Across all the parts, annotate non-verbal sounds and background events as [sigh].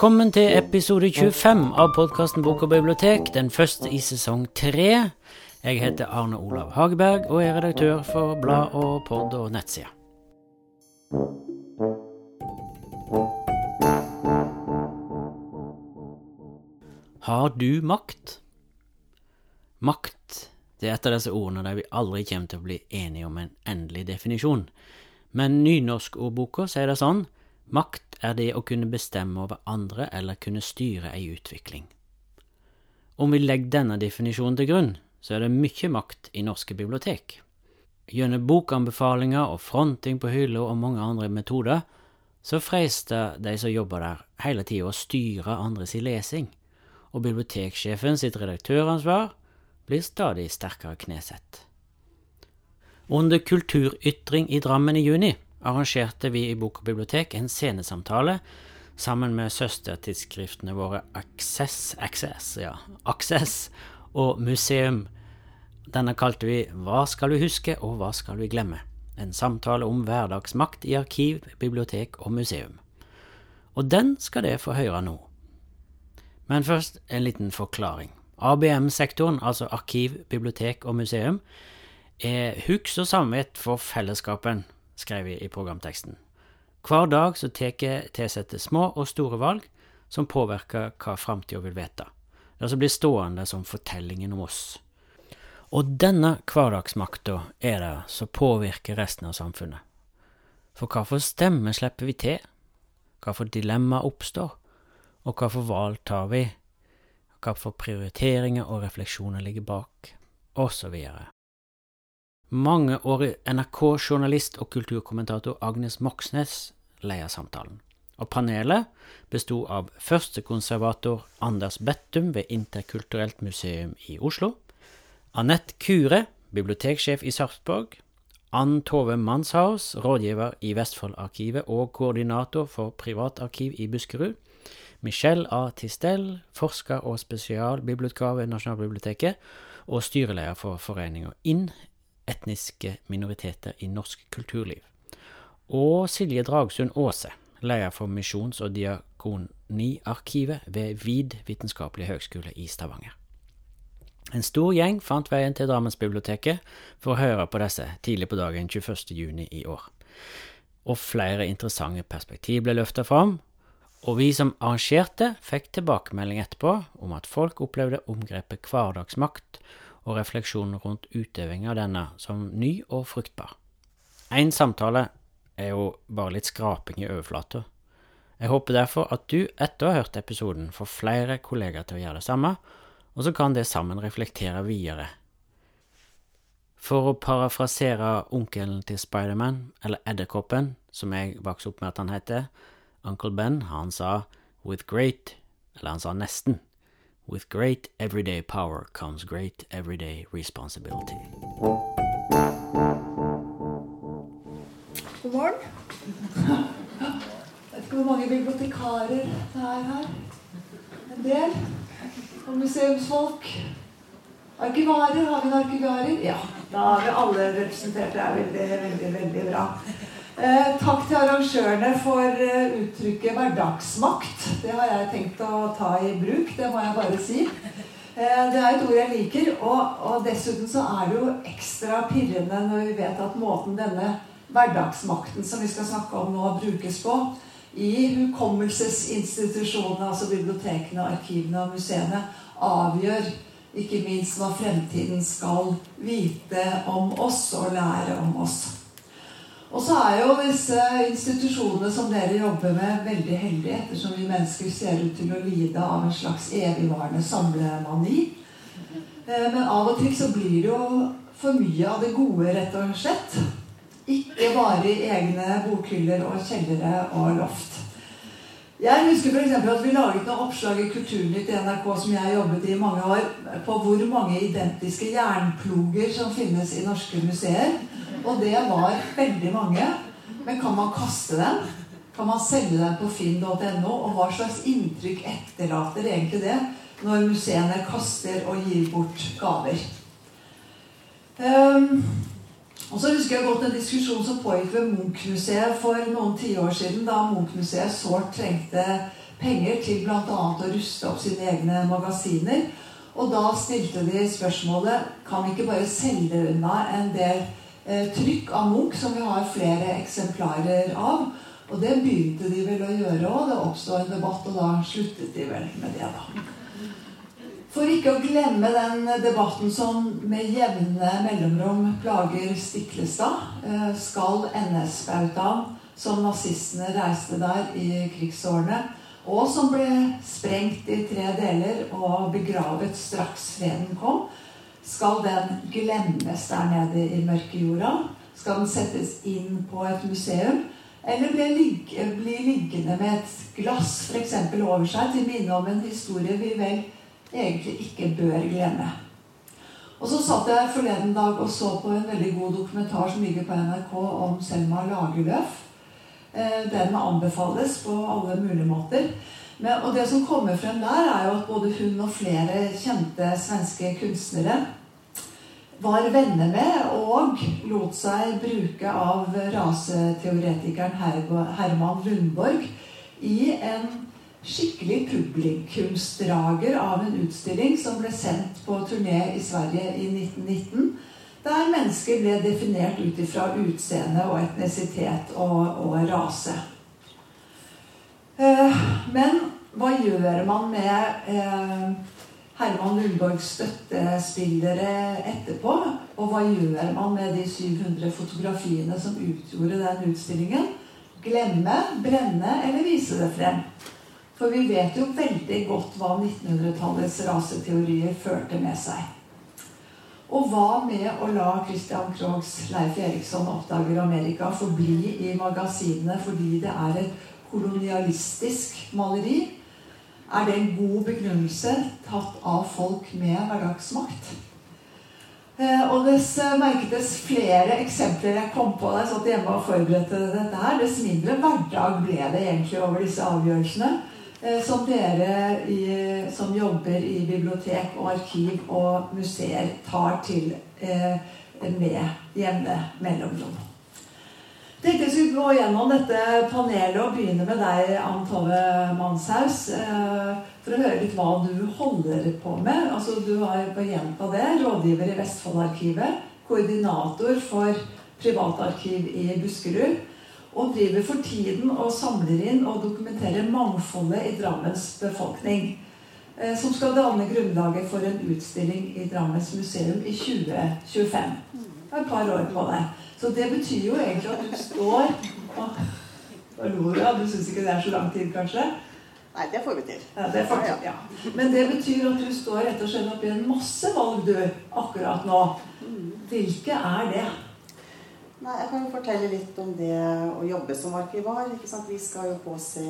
Velkommen til episode 25 av podkasten Bok og bibliotek, den første i sesong tre. Jeg heter Arne Olav Hageberg og er redaktør for blad og pod og nettside. Har du makt? Makt det er et av disse ordene der vi aldri kommer til å bli enige om en endelig definisjon. Men nynorskordboka sier det sånn Makt er det å kunne bestemme over andre eller kunne styre ei utvikling. Om vi legger denne definisjonen til grunn, så er det mye makt i norske bibliotek. Gjennom bokanbefalinger og fronting på hylla og mange andre metoder, så freister de som jobber der, hele tida å styre andres lesing, og biblioteksjefen sitt redaktøransvar blir stadig sterkere knesett. Under Kulturytring i Drammen i juni arrangerte vi i Bok og bibliotek en scenesamtale sammen med søstertidsskriftene våre Access, Access, ja, Access og Museum. Denne kalte vi Hva skal vi huske, og hva skal vi glemme? En samtale om hverdagsmakt i arkiv, bibliotek og museum. Og den skal dere få høre nå. Men først en liten forklaring. ABM-sektoren, altså arkiv, bibliotek og museum, er huks og samvett for fellesskapen skrev vi i programteksten. Hver dag så tar jeg tilsette små og store valg som påvirker hva framtida vil vite. Det som blir stående som fortellingen om oss. Og denne hverdagsmakta er det som påvirker resten av samfunnet. For hva for stemme slipper vi til? Hva for dilemma oppstår? Og hva for valg tar vi? Hva for prioriteringer og refleksjoner ligger bak? Og så videre. Mangeårig NRK-journalist og kulturkommentator Agnes Moxnes leder samtalen. Og panelet besto av førstekonservator Anders Bettum ved Interkulturelt museum i Oslo, Anette Kure, biblioteksjef i Sarpsborg, Ann Tove Manshaus, rådgiver i Vestfoldarkivet og koordinator for privatarkiv i Buskerud, Michelle A. Tistel, forsker og spesialbibliotekar ved Nasjonalbiblioteket, og styreleder for foreninga INN, etniske minoriteter i norsk kulturliv. Og Silje Dragsund Aase, leder for Misjons- og diakoniarkivet ved VID vitenskapelige høgskole i Stavanger. En stor gjeng fant veien til Drammensbiblioteket for å høre på disse tidlig på dagen 21. juni i år. Og flere interessante perspektiv ble løfta fram, og vi som arrangerte, fikk tilbakemelding etterpå om at folk opplevde omgrepet hverdagsmakt og refleksjonen rundt utøving av denne som ny og fruktbar. Én samtale er jo bare litt skraping i overflata. Jeg håper derfor at du, etter å ha hørt episoden, får flere kollegaer til å gjøre det samme, og så kan det sammen reflektere videre. For å parafrasere onkelen til Spiderman, eller Edderkoppen, som jeg vokste opp med at han heter, Uncle Ben, han sa with great, eller han sa nesten, With great everyday power comes great everyday responsibility. God morgen. Jeg vet ikke hvor mange bibliotekarer det er her. En del. Og museumsfolk. Arkivarer. Har vi en arkivarer? Ja. Da har vi alle representert. Det er veldig, veldig, veldig bra. Eh, takk til arrangørene for eh, uttrykket 'hverdagsmakt'. Det har jeg tenkt å ta i bruk. Det må jeg bare si. Eh, det er et ord jeg liker. Og, og, dessuten så er det jo ekstra pirrende når vi vet at måten denne hverdagsmakten som vi skal snakke om nå, brukes på i hukommelsesinstitusjonene, altså bibliotekene, arkivene og museene, avgjør ikke minst hva fremtiden skal vite om oss og lære om oss. Og så er jo disse institusjonene som dere jobber med, veldig heldige, ettersom vi mennesker ser ut til å lide av en slags evigvarende samlemani. Eh, men av og til så blir det jo for mye av det gode, rett og slett. Ikke bare i egne bokhyller og kjellere og loft. Jeg husker f.eks. at vi laget noen oppslag i Kulturnytt i NRK som jeg jobbet i mange år, på hvor mange identiske jernploger som finnes i norske museer. Og det var veldig mange. Men kan man kaste den? Kan man selge den på finn.no? Og hva slags inntrykk etterlater egentlig det når museene kaster og gir bort gaver? Um, og så husker jeg godt en diskusjon som pågikk ved Munch-museet for noen tiår siden, da Munch-museet sårt trengte penger til bl.a. å ruste opp sine egne magasiner. Og da stilte de spørsmålet kan vi ikke bare selge unna en del trykk av Munch, som vi har flere eksemplarer av. Og det begynte de vel å gjøre òg. Det oppsto en debatt, og da sluttet de vel med det, da. For ikke å glemme den debatten som med jevne mellomrom plager Stiklestad. Eh, skal NS-bautaen som nazistene reiste der i krigsårene, og som ble sprengt i tre deler og begravet straks freden kom, skal den glemmes der nede i mørke jorda? Skal den settes inn på et museum? Eller bli, ligg bli liggende med et glass f.eks. over seg til minne om en historie vi vel egentlig ikke bør glemme? Og så satt jeg forleden dag og så på en veldig god dokumentar som ligger på NRK om Selma Lagerlöf. Eh, den anbefales på alle mulige måter. Men, og det som kommer frem der, er jo at både hun og flere kjente svenske kunstnere var venner med og lot seg bruke av raseteoretikeren Herman Lundborg i en skikkelig publikumsdrager av en utstilling som ble sendt på turné i Sverige i 1919 der mennesker ble definert ut ifra utseende og etnisitet og, og rase. Eh, men hva gjør man med eh, Herman Lundborgs støttespillere etterpå? Og hva gjør man med de 700 fotografiene som utgjorde den utstillingen? Glemme, brenne eller vise det frem? For vi vet jo veldig godt hva 1900-tallets raseteorier førte med seg. Og hva med å la Christian Krogs Leif Eriksson oppdager Amerika forbli i magasinene fordi det er et kolonialistisk maleri? Er det en god begrunnelse tatt av folk med hverdagsmakt? Eh, og dess merkedes flere eksempler jeg kom på da jeg satt hjemme og forberedte dette her, dess mindre hverdag ble det egentlig over disse avgjørelsene. Eh, som dere i, som jobber i bibliotek og arkiv og museer tar til eh, med jevne mellomrom. Tenkte jeg skulle gå gjennom dette panelet og begynne med deg, Ann Tove Manshaus. Eh, for å høre litt hva du holder på med. Altså, du har på gjenta det, rådgiver i Vestfoldarkivet. Koordinator for privatarkiv i Buskerud og driver for tiden og samler inn og dokumenterer mangfoldet i Drammens befolkning. Eh, som skal danne grunnlaget for en utstilling i Drammens museum i 2025. Et par år på deg. Så det betyr jo egentlig at du står og Lora, du syns ikke det er så lang tid, kanskje? Nei, det får vi til. Ja, det får vi, ja. Men det betyr at du står rett og slett oppi en masse valg, du, akkurat nå. Hvilke er det? Nei, Jeg kan jo fortelle litt om det å jobbe som arkivar. ikke sant? Vi skal jo påse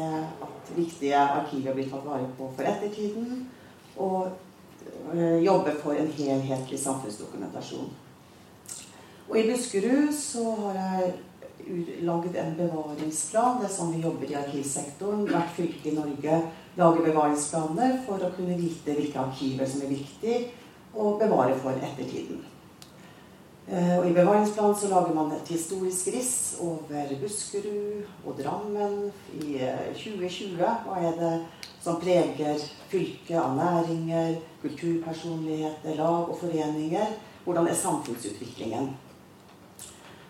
at viktige arkiver blir tatt vare på for ettertiden. Og øh, jobbe for en helhetlig samfunnsdokumentasjon. Og i Buskerud så har jeg lagd en bevaringsplan. Det er sånn vi jobber i arkivsektoren. Hvert fylke i Norge lager bevaringsplaner for å kunne vite hvilke arkiver som er viktig å bevare for ettertiden. Eh, og I bevaringsplanen så lager man et historisk riss over Buskerud og Drammen i 2020. Eh, Hva er det som preger fylket av næringer, kulturpersonligheter, lag og foreninger? Hvordan er samfunnsutviklingen?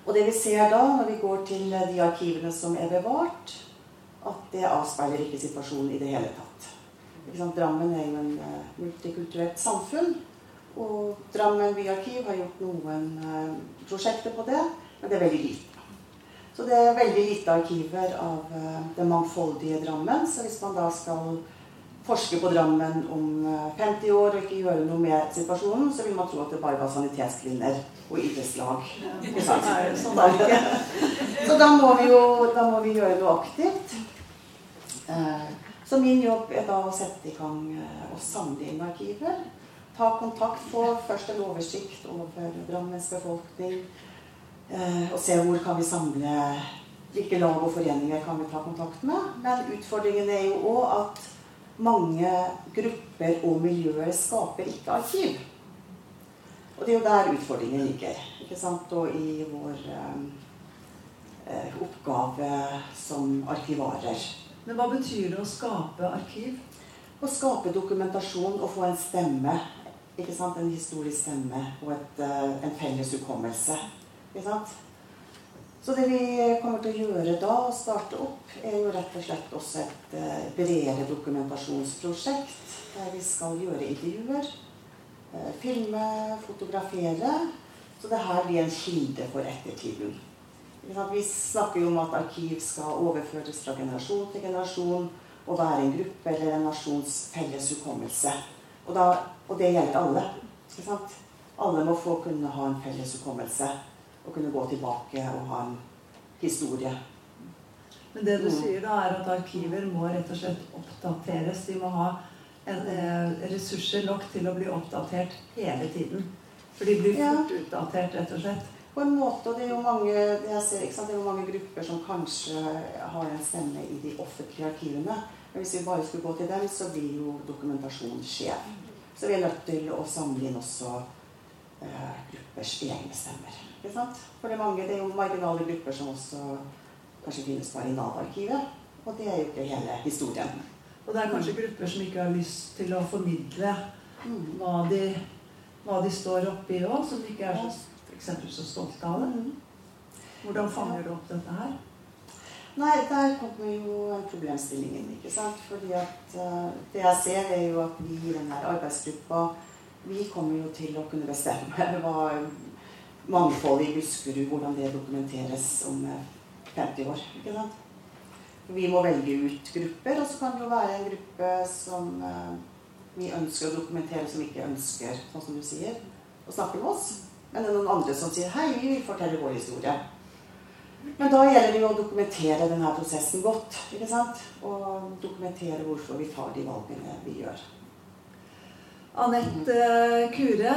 Og det vi ser da, når vi går til de arkivene som er bevart, at det avspeiler ikke situasjonen i det hele tatt. Drammen er jo en eh, multikulturelt samfunn. Og Drammen byarkiv har gjort noen uh, prosjekter på det, men det er veldig lite. Så det er veldig lite arkiver av uh, det mangfoldige Drammen. Så hvis man da skal forske på Drammen om uh, eh, 50 år og ikke gjøre noe med situasjonen, så vil man tro at det bare var sanitetskvinner og idrettslag. Sånn så da må vi jo da må vi gjøre noe aktivt. Så min jobb er da å sette i gang og samle inn arkiver ta kontakt, få først en oversikt over Drammens befolkning. Eh, og se hvor kan vi samle Hvilke lag og foreninger kan vi ta kontakt med. Men utfordringen er jo òg at mange grupper og miljøer skaper ikke arkiv. Og det er jo der utfordringen ligger. ikke sant? Og i vår eh, eh oppgave som arkivarer. Men hva betyr det å skape arkiv? Å skape dokumentasjon og få en stemme. ikke sant? En historisk stemme og et, eh, en felles hukommelse. Ikke sant? Så det vi kommer til å gjøre da, å starte opp, er jo rett og slett også et eh, bredere dokumentasjonsprosjekt. Der vi skal gjøre intervjuer, eh, filme, fotografere. Så det her blir en kilde for ettertiden. Vi snakker jo om at arkiv skal overføres fra generasjon til generasjon og være en gruppe eller en nasjons felles hukommelse. Og, og det gjelder alle. Alle må få kunne ha en felles hukommelse og kunne gå tilbake og ha en historie. Men det du mm. sier da, er at arkiver må rett og slett oppdateres. De må ha en, eh, ressurser nok til å bli oppdatert hele tiden. For de blir fort ja. utdatert, rett og slett. På en måte, og det er, jo mange, ser, det er jo mange grupper som kanskje har en stemme i de offentlige arkivene. Men hvis vi bare skulle gå til dem, så blir jo dokumentasjonen skjev. Så vi er nødt til å samle inn også eh, gruppers egne stemmer. Ikke sant? For det er mange, det er jo marginale grupper som også kanskje finnes bare i Nav-arkivet. Og det er jo ikke hele historien. Og det er kanskje grupper som ikke har lyst til å formidle mm. hva, de, hva de står oppi òg, som ikke er så, for så stolte av det. Mm. Hvordan fanger du opp dette her? Nei, der kommer jo problemstillingen. ikke sant? Fordi at uh, Det jeg ser, er jo at vi i denne arbeidsgruppa vi kommer jo til å kunne bestemme [laughs] hva mangfoldet i Buskerud, hvordan det dokumenteres om 50 eh, år. ikke sant? Vi må velge ut grupper, og så kan det jo være en gruppe som uh, vi ønsker å dokumentere, som ikke ønsker, sånn som du sier, å snakke med oss. Men det er noen andre som sier 'hei, vi vil fortelle vår historie'. Men da gjelder det jo å dokumentere denne prosessen godt. ikke sant? Og dokumentere hvorfor vi tar de valgene vi gjør. Anette Kure,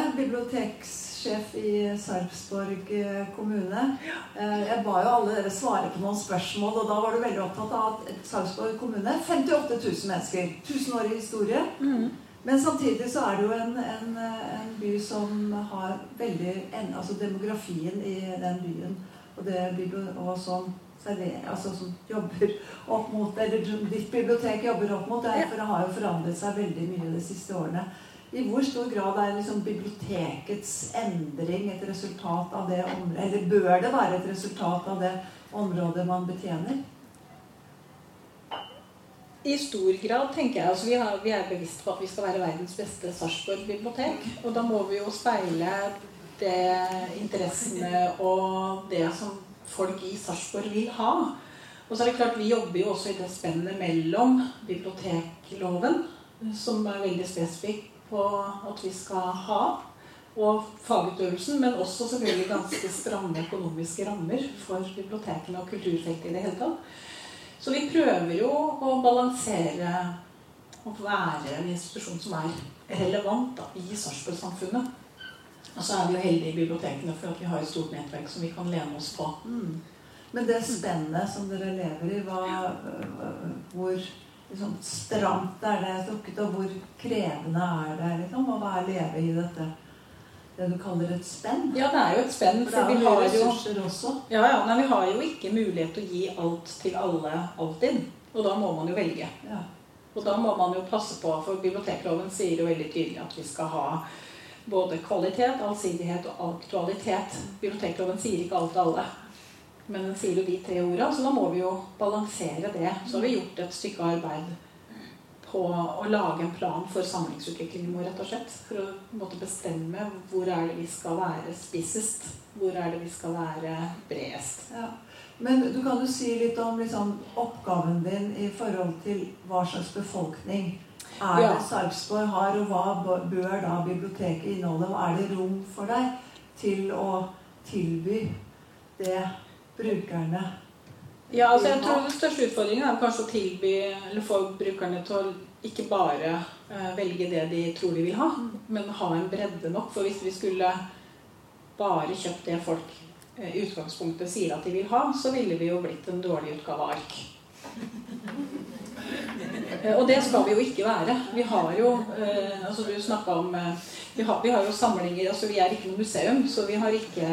bibliotekssjef i Sarpsborg kommune. Eh, jeg ba jo alle dere svare på noen spørsmål, og da var du veldig opptatt av at Sarpsborg kommune 58 000 mennesker. 1000 år i historie. Mm. Men samtidig så er det jo en, en, en by som har veldig Altså demografien i den byen og, det, og som, altså, som jobber opp mot Eller ditt bibliotek jobber opp mot. Derfor det har jo forandret seg veldig mye de siste årene. I hvor stor grad er liksom bibliotekets endring et resultat av det området Eller bør det være et resultat av det området man betjener? I stor grad, tenker jeg. Altså, vi, har, vi, er bevisst på at vi skal være verdens beste Sarpsborg bibliotek. Og da må vi jo speile det interessene og det som folk i Sarpsborg vil ha. Og så er det klart Vi jobber jo også i det spennet mellom bibliotekloven, som er veldig spesifikk på at vi skal ha, og fagutøvelsen, men også selvfølgelig ganske stramme økonomiske rammer for bibliotekene og kulturfeltet i det hele tatt. Så vi prøver jo å balansere og være en institusjon som er relevant da, i Sarpsborg-samfunnet. Og så er vi jo heldige i bibliotekene for at vi har et stort nettverk som vi kan lene oss på. Mm. Men det spennet som dere lever i, hva, hvor liksom, stramt er det trukket, og hvor krevende er det liksom, å være leve i dette? Det du kaller et spenn? Ja, det er jo et spenn. For, for vi har jo også. Ja, ja, nei, vi har jo ikke mulighet til å gi alt til alle alltid. Og da må man jo velge. Ja. Og da må man jo passe på, for bibliotekloven sier jo veldig tydelig at vi skal ha både kvalitet, allsidighet og aktualitet. Bibliotekloven sier ikke alt til alle, men den sier jo de tre orda. Så da må vi jo balansere det. Så har vi gjort et stykke arbeid på å lage en plan for samlingsutviklingen vår, rett og slett. For å måtte bestemme hvor er det vi skal være spissest. Hvor er det vi skal være bredest. Ja. Men du kan jo si litt om liksom, oppgaven din i forhold til hva slags befolkning er det Sarpsborg har, og hva bør da biblioteket inneholde? Og er det rom for deg til å tilby det brukerne Ja, altså jeg tror den største utfordringen er kanskje å tilby, eller få brukerne til å ikke bare uh, velge det de tror de vil ha, men ha en bredde nok. For hvis vi skulle bare kjøpt det folk uh, i utgangspunktet sier at de vil ha, så ville vi jo blitt en dårlig utgave av ark. Eh, og det skal vi jo ikke være. Vi har jo eh, altså Du om eh, vi har, vi har, jo samlinger altså Vi er ikke noe museum, så vi har ikke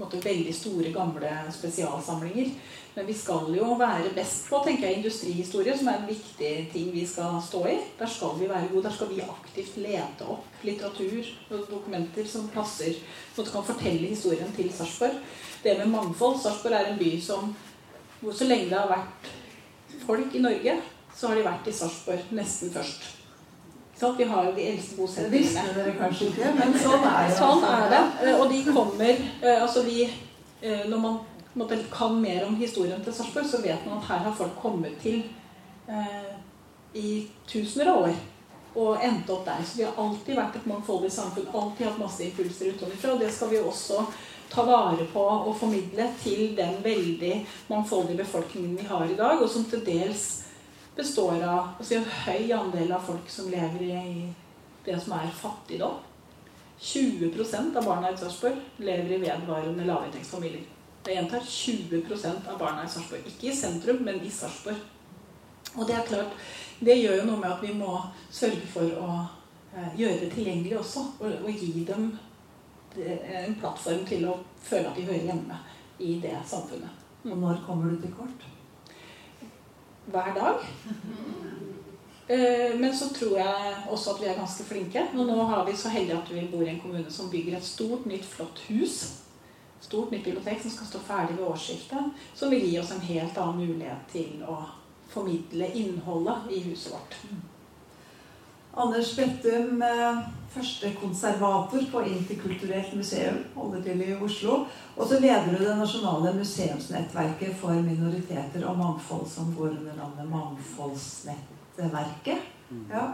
måte, veldig store, gamle spesialsamlinger. Men vi skal jo være best på tenker jeg, industrihistorie, som er en viktig ting vi skal stå i. Der skal vi være gode. Der skal vi aktivt lete opp litteratur og dokumenter som passer, som kan fortelle historien til Sarpsborg. Det med mangfold Sarpsborg er en by som hvor så lenge det har vært folk i Norge, så har de vært i Sarpsborg nesten først. Så vi har jo de eldste bosettingene. Visste dere kanskje ikke, men sånn er det. Sånn er det. Eh, og de kommer eh, Altså vi eh, Når man måte, kan mer om historien til Sarpsborg, så vet man at her har folk kommet til eh, i tusener av år og endt opp der. Så vi har alltid vært et mangfoldig samfunn. Alltid hatt masse impulser utenfra. Og det skal vi også ta vare på og formidle til den veldig mangfoldige befolkningen vi har i dag, og som til dels består av altså en høy andel av folk som lever i det som er fattigdom. 20% av barna i Sarpsborg lever i vedvarende lavinntektsfamilier. Jeg gjentar 20% av barna i Sarpsborg. Ikke i sentrum, men i Sarpsborg. Og det er klart, det gjør jo noe med at vi må sørge for å eh, gjøre det tilgjengelig også. Og, og gi dem en plattform til å føle at de hører hjemme i det samfunnet. Og når kommer du til kort? Hver dag. Eh, men så tror jeg også at vi er ganske flinke. Og nå har vi så heldig at vi bor i en kommune som bygger et stort, nytt, flott hus. Stort, nytt bibliotek som skal stå ferdig ved årsskiftet. Som vil gi oss en helt annen mulighet til å formidle innholdet i huset vårt. Anders Bettum, eh, første konservator på Interkulturelt museum, holder til i Oslo. Og så leder du det nasjonale museumsnettverket for minoriteter og mangfold, som går under navnet Mangfoldsnettverket. Mm. Ja.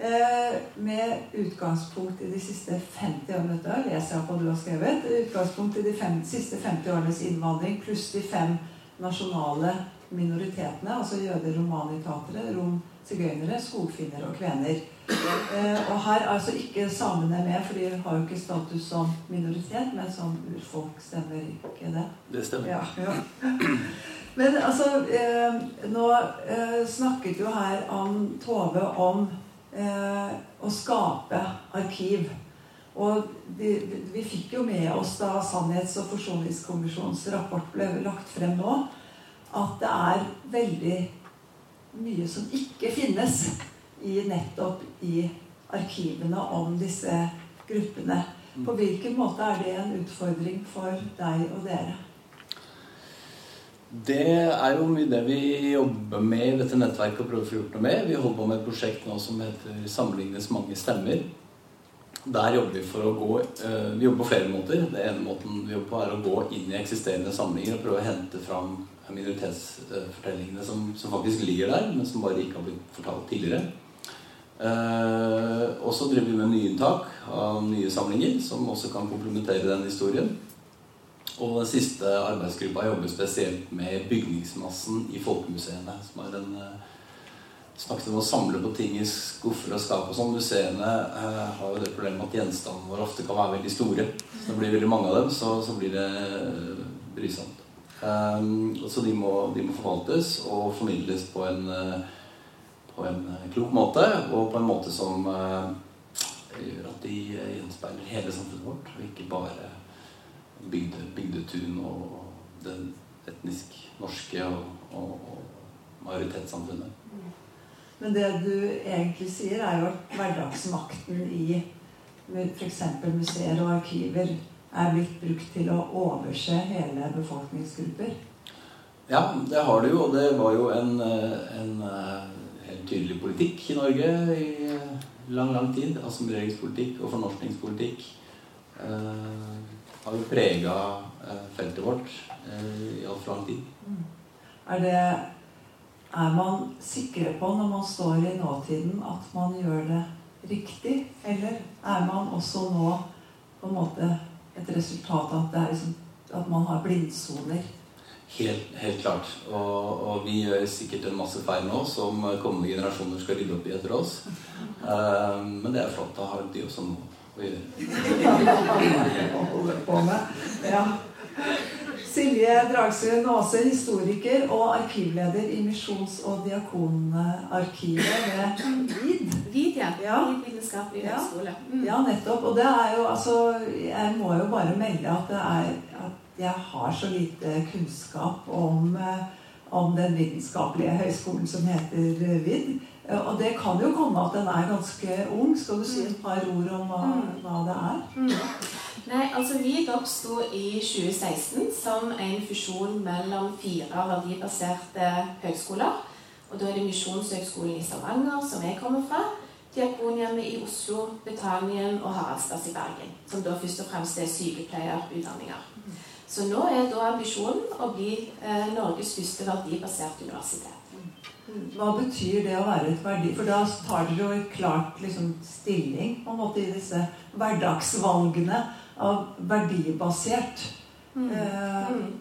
Eh, med utgangspunkt i de siste 50 årene dette leser jeg på du har skrevet. Utgangspunkt i de fem, siste 50 årenes innvandring pluss de fem nasjonale minoritetene, altså jøder, romani-tatere, rom sigøynere, skogfinner og kvener. Eh, og her er altså ikke samene med, for de har jo ikke status som minoritet, men som urfolk. Stemmer ikke det? Det stemmer. Ja, ja. Men altså eh, Nå eh, snakket jo her om Tove om eh, å skape arkiv. Og de, de, vi fikk jo med oss da Sannhets- og forsoningskommisjonens rapport ble lagt frem nå, at det er veldig mye som ikke finnes i nettopp i arkivene om disse gruppene. Mm. På hvilken måte er det en utfordring for deg og dere? Det er jo mye det vi jobber med i dette nettverket og prøver å få gjort noe med. Vi holder på med et prosjekt nå som heter 'Sammenlignes mange stemmer'. Der jobber vi for å gå eh, Vi jobber på flere måter. Det ene måten vi jobber på, er å gå inn i eksisterende samlinger og prøve å hente fram minoritetsfortellingene som, som, faktisk ligger der, men som bare ikke har blitt fortalt tidligere. Eh, og så driver vi med nyinntak av nye samlinger, som også kan komplementere den historien. Og den siste arbeidsgruppa jobber spesielt med bygningsmassen i folkemuseene. som er en eh, snakket om å samle på ting i skuffer og skap og sånn. Museene eh, har jo det problemet at gjenstandene våre ofte kan være veldig store. Så når det blir veldig mange av dem, så, så blir det brysomt. Um, så de må, de må, forvaltes og formidles på en, uh, på en uh, klok måte, og på en måte som eh, gjør at de gjenspeiler hele samfunnet vårt, og ikke bare bygde, bygdetun og det etnisk norske og, og, og majoritetssamfunnet. Men det du egentlig sier, er jo at hverdagsmakten i f.eks. museer og arkiver er blitt brukt til å overse hele befolkningsgrupper. Ja, det har det jo, og det var jo en, en eh, helt tydelig politikk i Norge i lang, lang tid. Assimileringspolitikk og fornorskningspolitikk eh, har jo prega eh, feltet vårt eh, i altfor lang tid. Mm. Er, det, er man sikre på når man står i nåtiden, at man gjør det riktig? Eller er man også nå på en måte et resultat av at, liksom, at man har blindsoner. Helt, helt, klart. Og, og, vi gjør sikkert en masse feil nå som kommende generasjoner skal rydde opp i etter oss. Uh, men det er flott. Da har de også noe å gjøre. [laughs] ja. Silje Dragsund Aase, historiker og arkivleder i Misjons- og Diakonarkivet ved VID. VID, ja. Ja. VID vitenskapelig Ja. høgskole. Mm. Ja, nettopp. Og det er jo altså Jeg må jo bare melde at det er at jeg har så lite kunnskap om, eh, om den vitenskapelige høyskolen som heter eh, VID. Eh, Og det kan jo komme at den er ganske ung. Skal du si et par ord om hva, Mm. hva det er? Mm. Nei, altså VID oppsto i 2016 som en fusjon mellom fire verdibaserte høgskoler. Og da er det Misjonshøgskolen i Stavanger, som jeg kommer fra, Diakonhjemmet i Oslo, Betanien og Haraldsplass i Bergen, som da først og fremst er sykepleierutdanninger. Så nå er da ambisjonen å bli eh, Norges første verdibaserte universitet. Hva betyr det å være et verdi? For da tar dere jo klart liksom, stilling på en måte i disse hverdagsvalgene av verdibasert. Mm. Eh, Mm.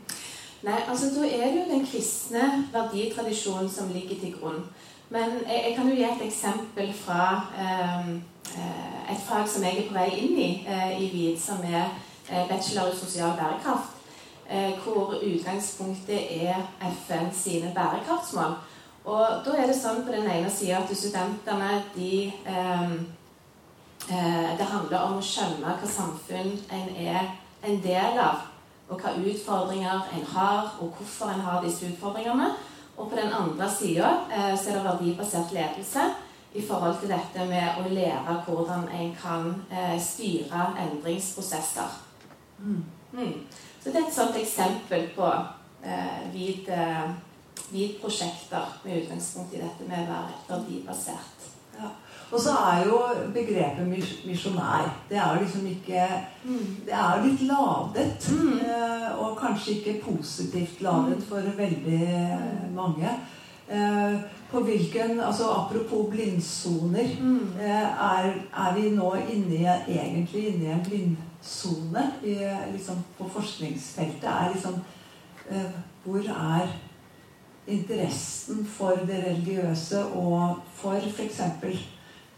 Nei, altså da er det jo den kristne verditradisjonen som ligger til grunn. Men jeg, jeg kan jo gi et eksempel fra eh, eh, et fag som jeg er på vei inn i eh, i VID, som er eh, bachelor i sosial bærekraft. Eh, hvor utgangspunktet er FN sine bærekraftsmål. Og da er det sånn på den ene sida at studentene de eh, eh, Det handler om å skjønne hva samfunn en er en del av og hva utfordringer en har, og hvorfor en har disse utfordringene. Og på den andre sida eh, så er det verdibasert ledelse i forhold til dette med å lære hvordan en kan eh, styre endringsprosesser. mm. Mm. Så det er et sånt eksempel på eh, vid, eh, prosjekter med utgangspunkt i dette med å være verdibasert. Og så er jo begrepet misjonær Det er liksom ikke Det er litt ladet. Eh, Og kanskje ikke positivt ladet for veldig mange. Eh, På hvilken altså Apropos blindsoner. Eh, Er, er vi nå inne i, egentlig inne i en blindsone liksom, på forskningsfeltet? Er liksom Hvor er interessen for det religiøse og for f.eks.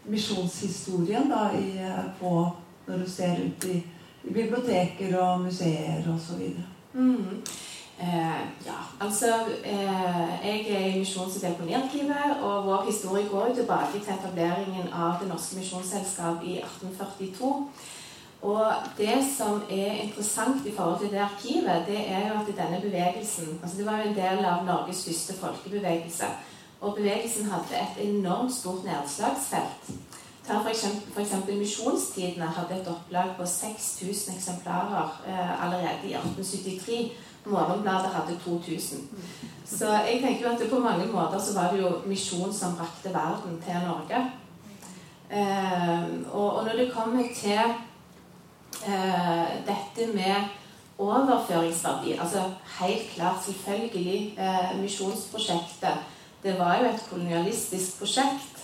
misjonshistorien da, i, på, når du ser ut i, i biblioteker og museer osv. Mm. Eh, ja, altså eh, Jeg er i Misjons- og deponiarkivet, og vår historie går jo tilbake til etableringen av Det Norske Misjonsselskap i 1842. Og det som er interessant i forhold til det arkivet, det er jo at denne bevegelsen altså Det var jo en del av Norges første folkebevegelse. Og bevegelsen hadde et enormt stort nedslagsfelt. Ta eksempel, Misjonstidene hadde et opplag på 6000 eksemplarer eh, allerede i 1873. Morgenbladet hadde 2000. Så jeg tenker jo at på mange måter så var det jo misjon som brakte verden til Norge. Eh, og, og når det kommer til eh, dette med overføringsverdi Altså helt klart, selvfølgelig, eh, misjonsprosjektet Det var jo et kolonialistisk prosjekt.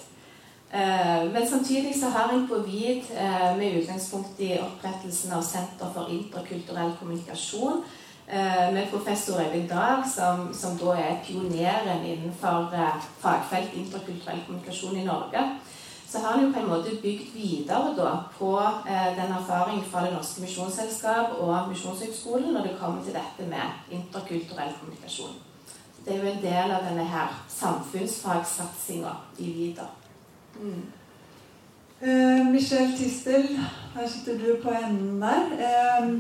Eh, men samtidig så har jeg på VID, eh, med utgangspunkt i opprettelsen av Senter for interkulturell kommunikasjon, eh, med professor Øyvind Dahl, som, som da er pioneren innenfor fagfelt interkulturell kommunikasjon i Norge, så har han jo på en måte bygd videre da på den erfaringen fra Det Norske Misjonsselskap og Misjonshøgskolen når det kommer til dette med interkulturell kommunikasjon. Det er jo en del av denne her samfunnsfagsatsinga i VIDA. Mm. Eh, Michelle Tistel, her sitter du på enden der. Eh,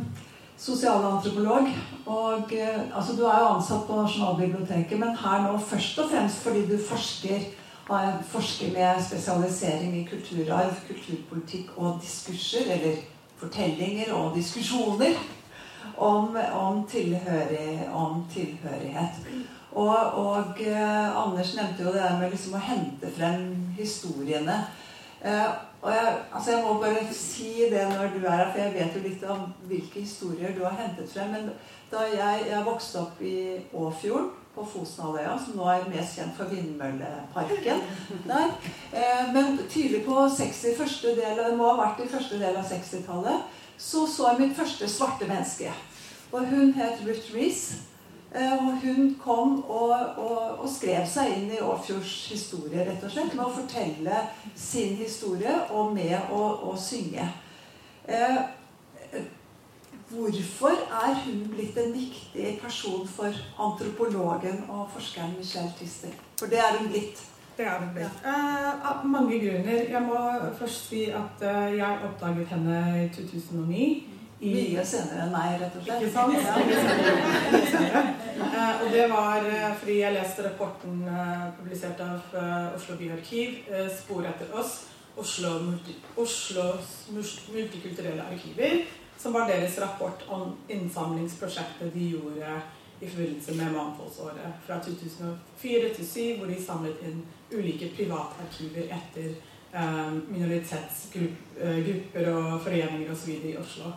sosialantropolog. Og eh, altså, du er jo ansatt på Nasjonalbiblioteket, men her nå først og fremst fordi du forsker har forsker med spesialisering i kulturarv, kulturpolitikk og diskurser, eller fortellinger og diskusjoner om, om, tilhørig, om tilhørighet. Og, og eh, Anders nevnte jo det der med liksom å hente frem historiene. Eh, og jeg, altså jeg må bare si det når du er her, for jeg vet jo litt om hvilke historier du har hentet frem. Men da jeg, jeg vokste opp i Åfjorden, på Fosenhalvøya, som nå er mest kjent for Vindmølleparken der. Eh, men tidlig på 60, første del, det må ha vært i første del av 60-tallet, så så jeg mitt første svarte menneske. Og hun het Ruth Reece. Eh, og hun kom og, og, og skrev seg inn i Åfjords historie, rett og slett, med å fortelle sin historie og med å, å synge. Eh, hvorfor er hun blitt en viktig person for antropologen og forskeren Michelle Tister? For det er hun blitt. Det er hun blitt. Eh, av mange grunner. Jeg må først si at eh, jeg oppdaget henne i 2009. Mye senere enn meg, rett og slett. Ikke sant? Ja. Eh, og det var eh, fordi jeg leste rapporten eh, publisert av Oslo byarkiv, 'Spor etter oss', Oslo, Oslos multikulturelle arkiver, som var deres rapport om innsamlingsprosjektet de gjorde i forbindelse med Mangfoldsåret fra 2004 til 2007, hvor de samlet inn ulike privatarkiver etter minoritetsgrupper og foreninger osv. i Oslo.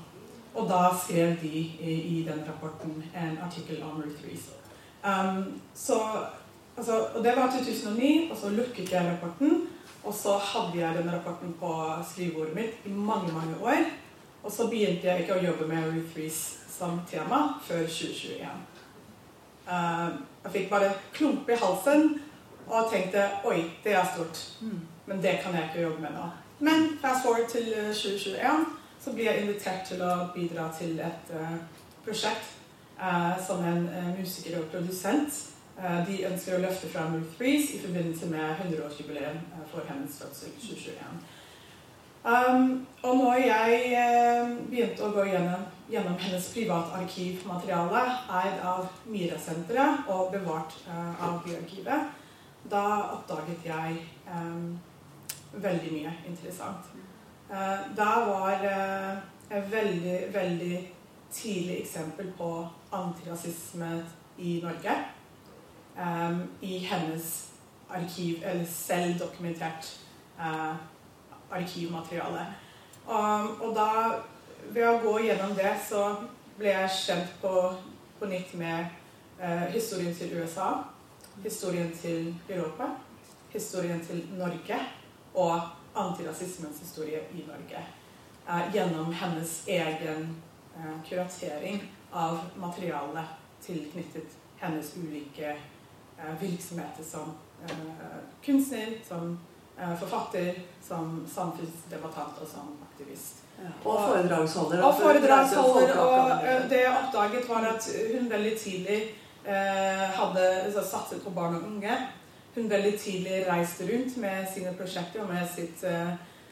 Og da skrev de i, i den rapporten en artikkel om Ruth Rees. Um, så, altså, og det var 2009, og så lukket jeg rapporten. Og så hadde jeg den rapporten på skrivebordet mitt i mange mange år. Og så begynte jeg ikke å jobbe med Ruth Rees som tema før 2021. Uh, jeg fikk bare klump i halsen og tenkte oi, det er stort. Men det kan jeg ikke jobbe med nå. Men fast forward til uh, 2021 så blir jeg invitert til å bidra til et uh, prosjekt uh, som en uh, musiker og produsent. De ønsker å løfte fram Ruth Breeze i forbindelse med 100-årsjubileum uh, for hennes fødsel 2021. Um, og når jeg uh, begynte å gå gjennom, gjennom hennes privatarkivmateriale, eid av Mira-senteret og bevart uh, av Byarkivet, da oppdaget jeg um, veldig mye interessant. Uh, da var uh, et veldig, veldig tidlig eksempel på antirasisme i Norge. Um, I hennes arkiv, eller selv dokumentert arkivmateriale. Og da, ved å gå gjennom det, så ble jeg kjent på, på nytt med historien til USA, historien til Europa, historien til Norge og antirasismens historie i Norge. Uh, gjennom hennes egen uh, kuratering av materiale tilknyttet hennes ulike uh, virksomheter som kunstner, som forfatter, som samfunnsdebattant og som aktivist. Ja. Og foredragsholder. Og foredragsholder. Og det jeg oppdaget, var at hun veldig tidlig hadde altså, satset på barn og unge hun veldig tidlig reiste rundt med sine prosjekter og med sitt,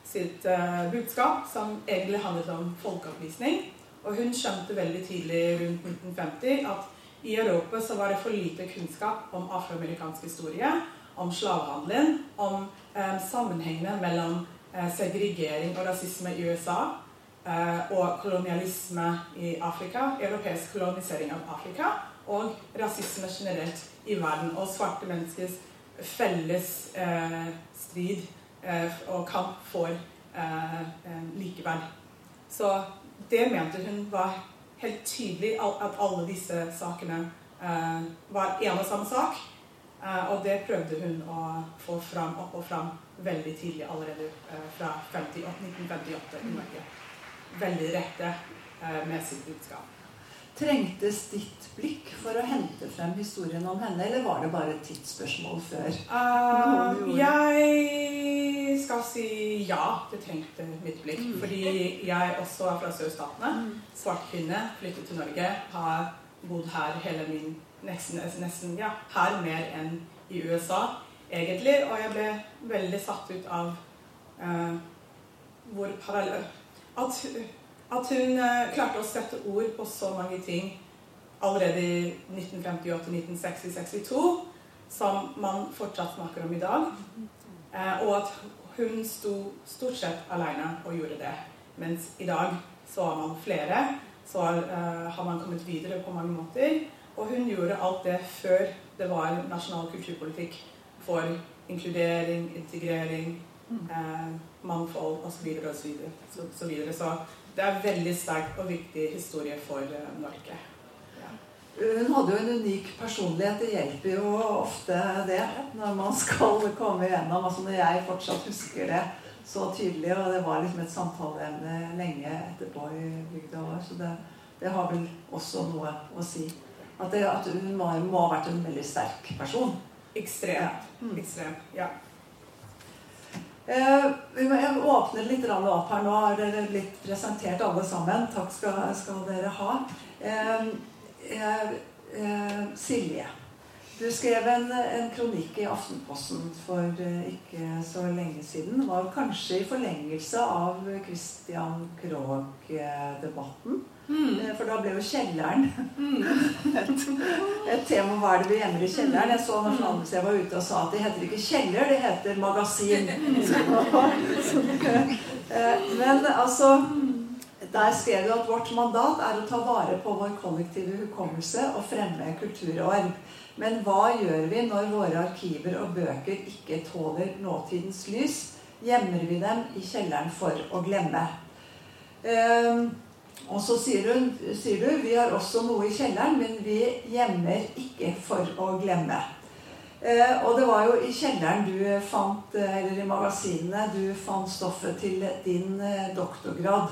sitt uh, budskap, som egentlig handlet om folkeopplysning. Og hun skjønte veldig tidlig rundt 1950 at i Europa så var det for lite kunnskap om afroamerikansk historie, om slavehandelen, om eh, sammenhengene mellom eh, segregering og rasisme i USA og kolonialisme i Afrika, europeisk kolonisering av Afrika, og rasisme generelt i verden, og svarte menneskers felles eh, strid eh, og kamp for eh, likeverd. Så det mente hun var helt tydelig at alle disse sakene var en og samme sak. og det prøvde hun å få fram opp og fram veldig tidlig, allerede fra 58, 1958 i Norge. Veldig rette med sitt budskap. Trengtes ditt blikk for å hente frem historien om henne, eller var det bare et tidsspørsmål før? Uh, jeg skal si ja, det trengte mitt blikk. Mm. Fordi jeg også er fra sørstatene. Mm. Svart kvinne, flyttet til Norge, har bodd her hele min nesten, nesten ja, her mer enn i USA, egentlig. Og jeg ble veldig satt ut av uh, hvor parallell at, at hun uh, klarte å sette ord på så mange ting allerede i 1958, 1960, 62 som man fortsatt snakker om i dag. Eh, og at hun sto stort sett alene og gjorde det. Mens i dag så har man flere. Så eh, har man kommet videre på mange måter. Og hun gjorde alt det før det var nasjonal kulturpolitikk for inkludering, integrering, eh, mangfold osv. osv. Så, så, videre. så det er veldig sterk og viktig historie for eh, Norge. Hun hadde jo en unik personlighet. Det hjelper jo ofte det når man skal komme igjennom. Altså når jeg fortsatt husker det så tydelig, og det var liksom et samtaleemne lenge etterpå i bygda vår, Så det, det, har vel også noe å si. At, det, at hun må, må, ha vært en veldig sterk person. Ekstremt. Ja. Mm. Ekstremt, ja. Eh, åpner må åpne litt opp her. Nå har dere blitt presentert alle sammen. Takk skal, skal dere ha. Eh, eh, Silje. Du skrev en, en, kronikk i Aftenposten for ikke så lenge siden. Det var kanskje i forlengelse av Christian Krogh-debatten. Mm. Uh, for da ble jo kjelleren mm. [laughs] et, et, tema. Hva er det vi gjemmer i kjelleren? Jeg så Nasjonalmuseet var ute og sa at det heter ikke kjeller, det heter magasin. uh, [laughs] [laughs] men altså der skrev du at vårt mandat er å ta vare på vår kollektive hukommelse og fremme kulturarv. Men hva gjør vi når våre arkiver og bøker ikke tåler nåtidens lys? Gjemmer vi dem i kjelleren for å glemme? Eh, og så sier hun, sier du vi har også noe i kjelleren, men vi gjemmer ikke for å glemme. Eh, og det var jo i kjelleren du fant, eller i magasinene, du fant stoffet til din eh, doktorgrad.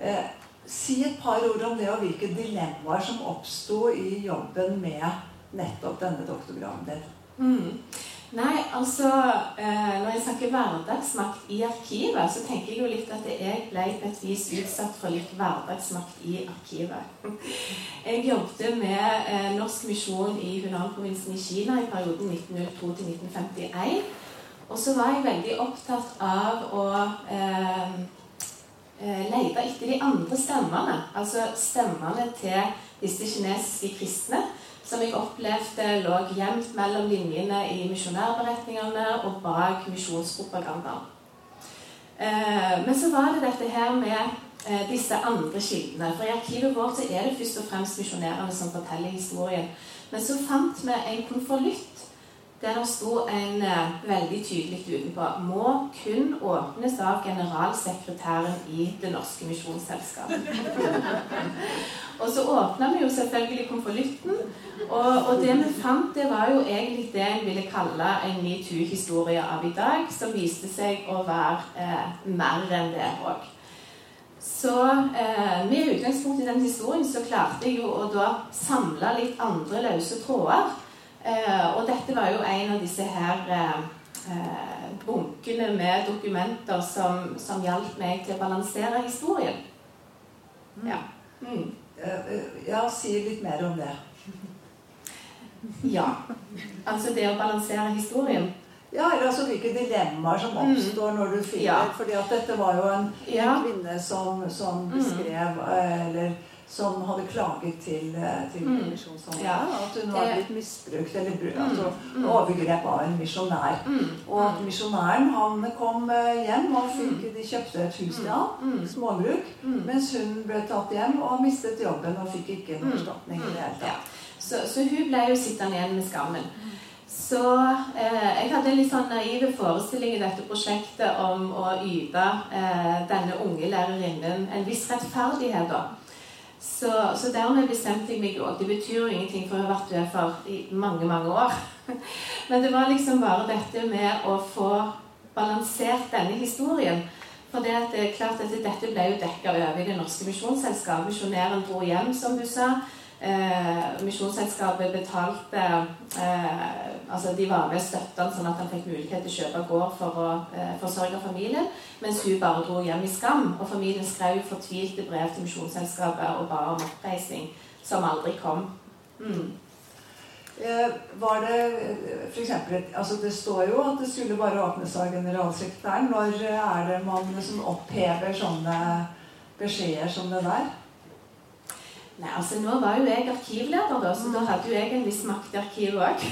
Eh, si et par ord om det, og hvilke dilemmaer som oppsto i jobben med nettopp denne doktorgraden din? Mm. Nei, altså eh, Når jeg snakker hverdagsmakt i arkivet, så tenker jeg jo litt at jeg ble på et vis utsatt for litt hverdagsmakt i arkivet. [laughs] Jeg jobbet med eh, norsk misjon i Hunan-provinsen i Kina i perioden 1902 til 1951. Og så var jeg veldig opptatt av å eh, eh, lete etter de andre stemmene. Altså stemmene til disse kinesiske kristne som jeg opplevde lå gjemt mellom linjene i misjonærberetningene og bak misjonspropagandaen. Eh, men så var det dette her med eh, disse andre kildene. For i arkivet vårt er det først og fremst misjonærene som forteller historien. Men så fant vi en konvolutt der det sto en uh, veldig tydelig utenpå må kun åpnes av generalsekretæren i Det norske misjonsselskapet. [laughs] og så åpna vi jo selvfølgelig konvolutten, og, og, det vi fant, det var jo egentlig det en ville kalle en metoo-historie av i dag, som viste seg å være uh, mer enn det òg. Så eh, med utgangspunkt i den historien så klarte jeg jo å da samle litt andre løse tråder Eh, og dette var jo en av disse her eh, eh, bunkene med dokumenter som, som hjalp meg til å balansere historien. Mm. Ja. Mm. ja, si litt mer om det. ja. Altså det å balansere historien. Ja, eller altså hvilke dilemmaer som mm. oppstår når du finner ja. fordi at dette var jo en, ja. kvinne som, som beskrev mm. eller som hadde klaget til, eh, til mm. Ja, at hun var blitt misbrukt eller mm. altså, mm. overgrep av en misjonær. Mm. Og at misjonæren han kom eh, hjem og fikk, mm. de kjøpte et hus til ham, småbruk, mens hun ble tatt hjem og mistet jobben og fikk ikke noen erstatning i det hele tatt. Ja. Så, så, hun ble jo sittende igjen med skammen. Så eh, jeg hadde en litt sånn naive forestilling i dette prosjektet om å yte eh, denne unge lærerinnen en viss rettferdighet. da så, så dermed bestemte jeg meg òg. Det betyr jo ingenting, for jeg har vært UFR i mange, mange år. [laughs] Men det var liksom bare dette med å få balansert denne historien. For det, er klart at dette ble jo dekka over i Det norske misjonsselskapet. Misjonæren dro hjem, som du sa. Eh, Misjonsselskapet betalte eh, altså De var med og sånn at han fikk mulighet til å kjøpe gård for å eh, forsørge familien, mens hun bare dro hjem i skam. Og familien skrev fortvilte brev til Misjonsselskapet og ba om oppreisning, som aldri kom. Mm. Eh, var det f.eks. for eksempel, altså Det står jo at det skulle bare åpnes av generalsekretæren. Når er det man liksom opphever sånne beskjeder som det der? Nei, altså Nå var jo jeg arkivleder, da, så da hadde jo jeg en viss makt i arkivet òg.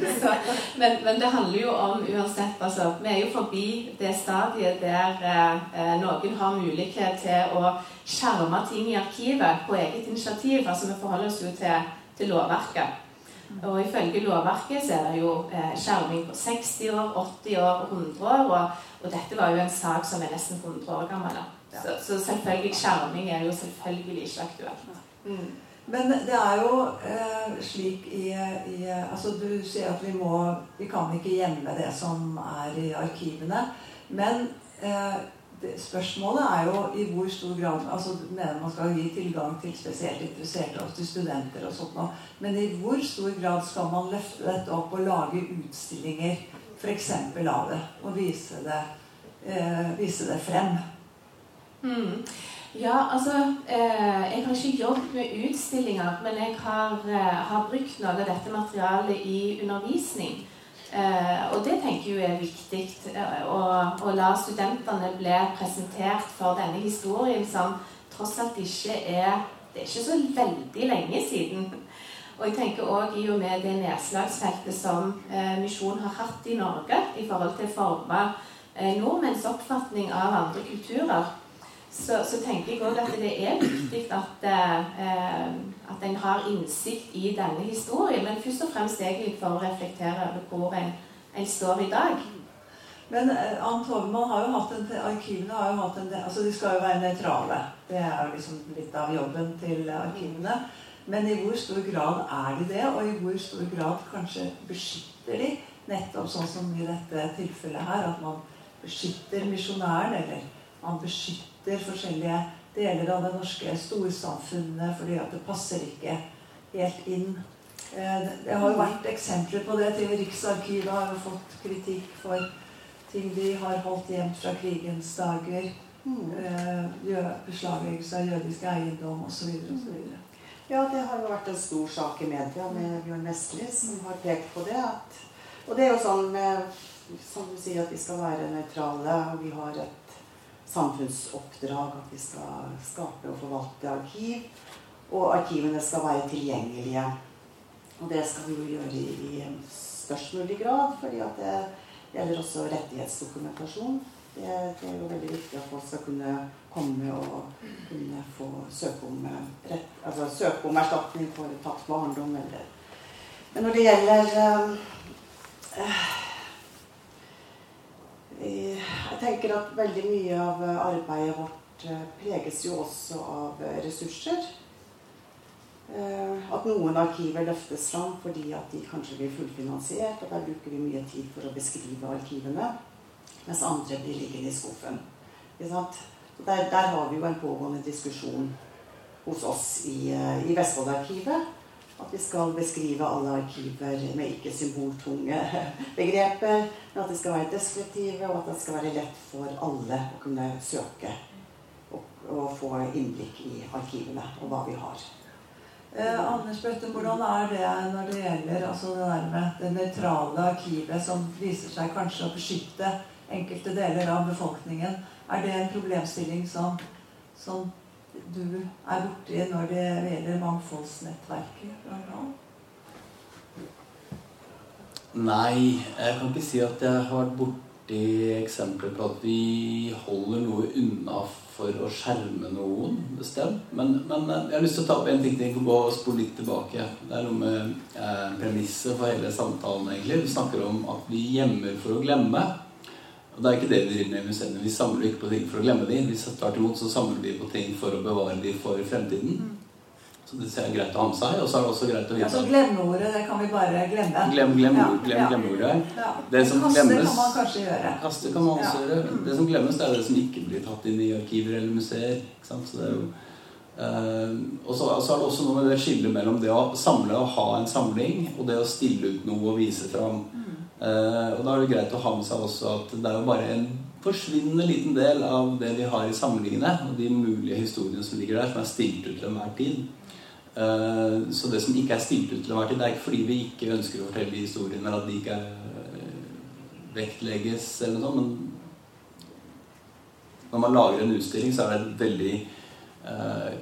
[laughs] men, men, det handler jo om uansett altså, Vi er jo forbi det stadiet der eh, noen har mulighet til å skjerme ting i arkivet på eget initiativ. altså Vi forholder oss jo til, til lovverket. Og ifølge lovverket så er det jo eh, skjerming på 60 år, 80 år 100 år. Og, og, dette var jo en sak som er nesten 100 år gammel. Så, så selvfølgelig skjerming er jo selvfølgelig ikke aktuelt. Mm. Men det er jo eh, slik i, i, Altså, du sier at vi må Vi kan ikke gjemme det som er i arkivene. Men eh, det, spørsmålet er jo i hvor stor grad altså du mener Man skal gi tilgang til spesielt interesserte og til studenter og sånt noe. Men i hvor stor grad skal man løfte dette opp og lage utstillinger f.eks. av det? Og vise det eh, vise det frem. Mm. Ja, altså eh, Jeg har ikke jobbet med utstillinger, men jeg har, eh, har, brukt noe av dette materialet i undervisning. Eh, og det tenker jeg er viktig. Å, å, la studentene bli presentert for denne historien som tross alt ikke er Det er ikke så veldig lenge siden. Og jeg tenker også i og med det nedslagsfeltet som eh, Misjon har hatt i Norge i forhold til å forme eh, nordmenns oppfatning av andre kulturer, så, så tenker jeg òg at det er viktig at, eh, at en har innsikt i denne historien. Men først og fremst egentlig for å reflektere over hvor en, en står i dag. Men eh, Ann Tovemann har jo hatt en, arkivene har jo hatt en, altså de skal jo være nøytrale. Det er jo liksom litt av jobben til arkivene. Men i hvor stor grad er de det, og i hvor stor grad kanskje beskytter de nettopp sånn som i dette tilfellet her, at man beskytter misjonæren, eller man beskytter forskjellige deler av det norske storsamfunnet fordi at det passer ikke helt inn. Eh, det har jo vært eksempler på det. til Riksarkivet har jo fått kritikk for ting de har holdt gjemt fra krigens dager. Mm. Eh, beslagleggelse av jødisk eiendom osv. osv. Ja, det har jo vært en stor sak i media med Bjørn Vestli som har pekt på det. At, og det er jo sånn som du sier, at vi skal være nøytrale. Og vi har et samfunnsoppdrag at vi skal skape og forvalte arkiv. Og arkivene skal være tilgjengelige. Og det skal vi jo gjøre i, størst mulig grad, fordi at det gjelder også rettighetsdokumentasjon. Det, det, er jo veldig viktig at folk skal kunne komme og kunne få søke om, eh, rett, altså søke om erstatning for tapt barndom eller Men når det gjelder uh, Jeg tenker at veldig mye av arbeidet vårt preges jo også av ressurser. At noen arkiver løftes fram fordi at de kanskje blir fullfinansiert. Og der bruker vi mye tid for å beskrive arkivene mens andre blir liggende i skuffen. Der, der, har vi jo en pågående diskusjon hos oss i, eh, i Vestfoldarkivet. At vi skal beskrive alle arkiver med ikke symboltunge [laughs] begreper. Men at de skal være deskriptive, og at det skal være lett for alle å kunne søke og, og få innblikk i arkivene og hva vi har. Eh, Anders Bøtte, hvordan er det når det gjelder altså det, det nøytrale arkivet som viser seg kanskje å beskytte enkelte deler av befolkningen. Er det en problemstilling som, som du er borti når det gjelder mangfoldsnettverket? Nei, jeg kan ikke si at jeg har vært borti eksempler på at vi holder noe unna for å skjerme noen bestemt. Men, men jeg har lyst til å ta opp en ting til gå og spole litt tilbake. Det er noe med eh, premisset for hele samtalen. egentlig. Du snakker om at vi gjemmer for å glemme. Og det er ikke det vi driver med i museene. Vi samler ikke på ting for å glemme dem. Vi tvert imot så samler vi på ting for å bevare dem for fremtiden. Så det er greit å ha med seg. Og så er det også greit å vite Altså glemmeordet, det kan vi bare glemme. Glem, glem, ja, glem ja. glemmeordet. Ja. Det som kaste glemmes, kan man kanskje gjøre. Kaste kan man også gjøre. Det som glemmes, det er det som ikke blir tatt inn i arkiver eller museer. Så det jo... Uh, og så, så, er det også noe med det skillet mellom det å samle og ha en samling, og det å stille ut noe og vise fram. Mm. Uh, og da er det greit å ha med seg også at det er jo bare en forsvinnende liten del av det vi har i samlingene, og de mulige historiene som ligger der, som er stilt ut til enhver tid. Uh, så det som ikke er stilt ut til enhver tid, det er ikke fordi vi ikke ønsker å fortelle historiene, eller at de ikke uh, vektlegges eller noe sånt, men når man lager en utstilling, så er det et veldig eh,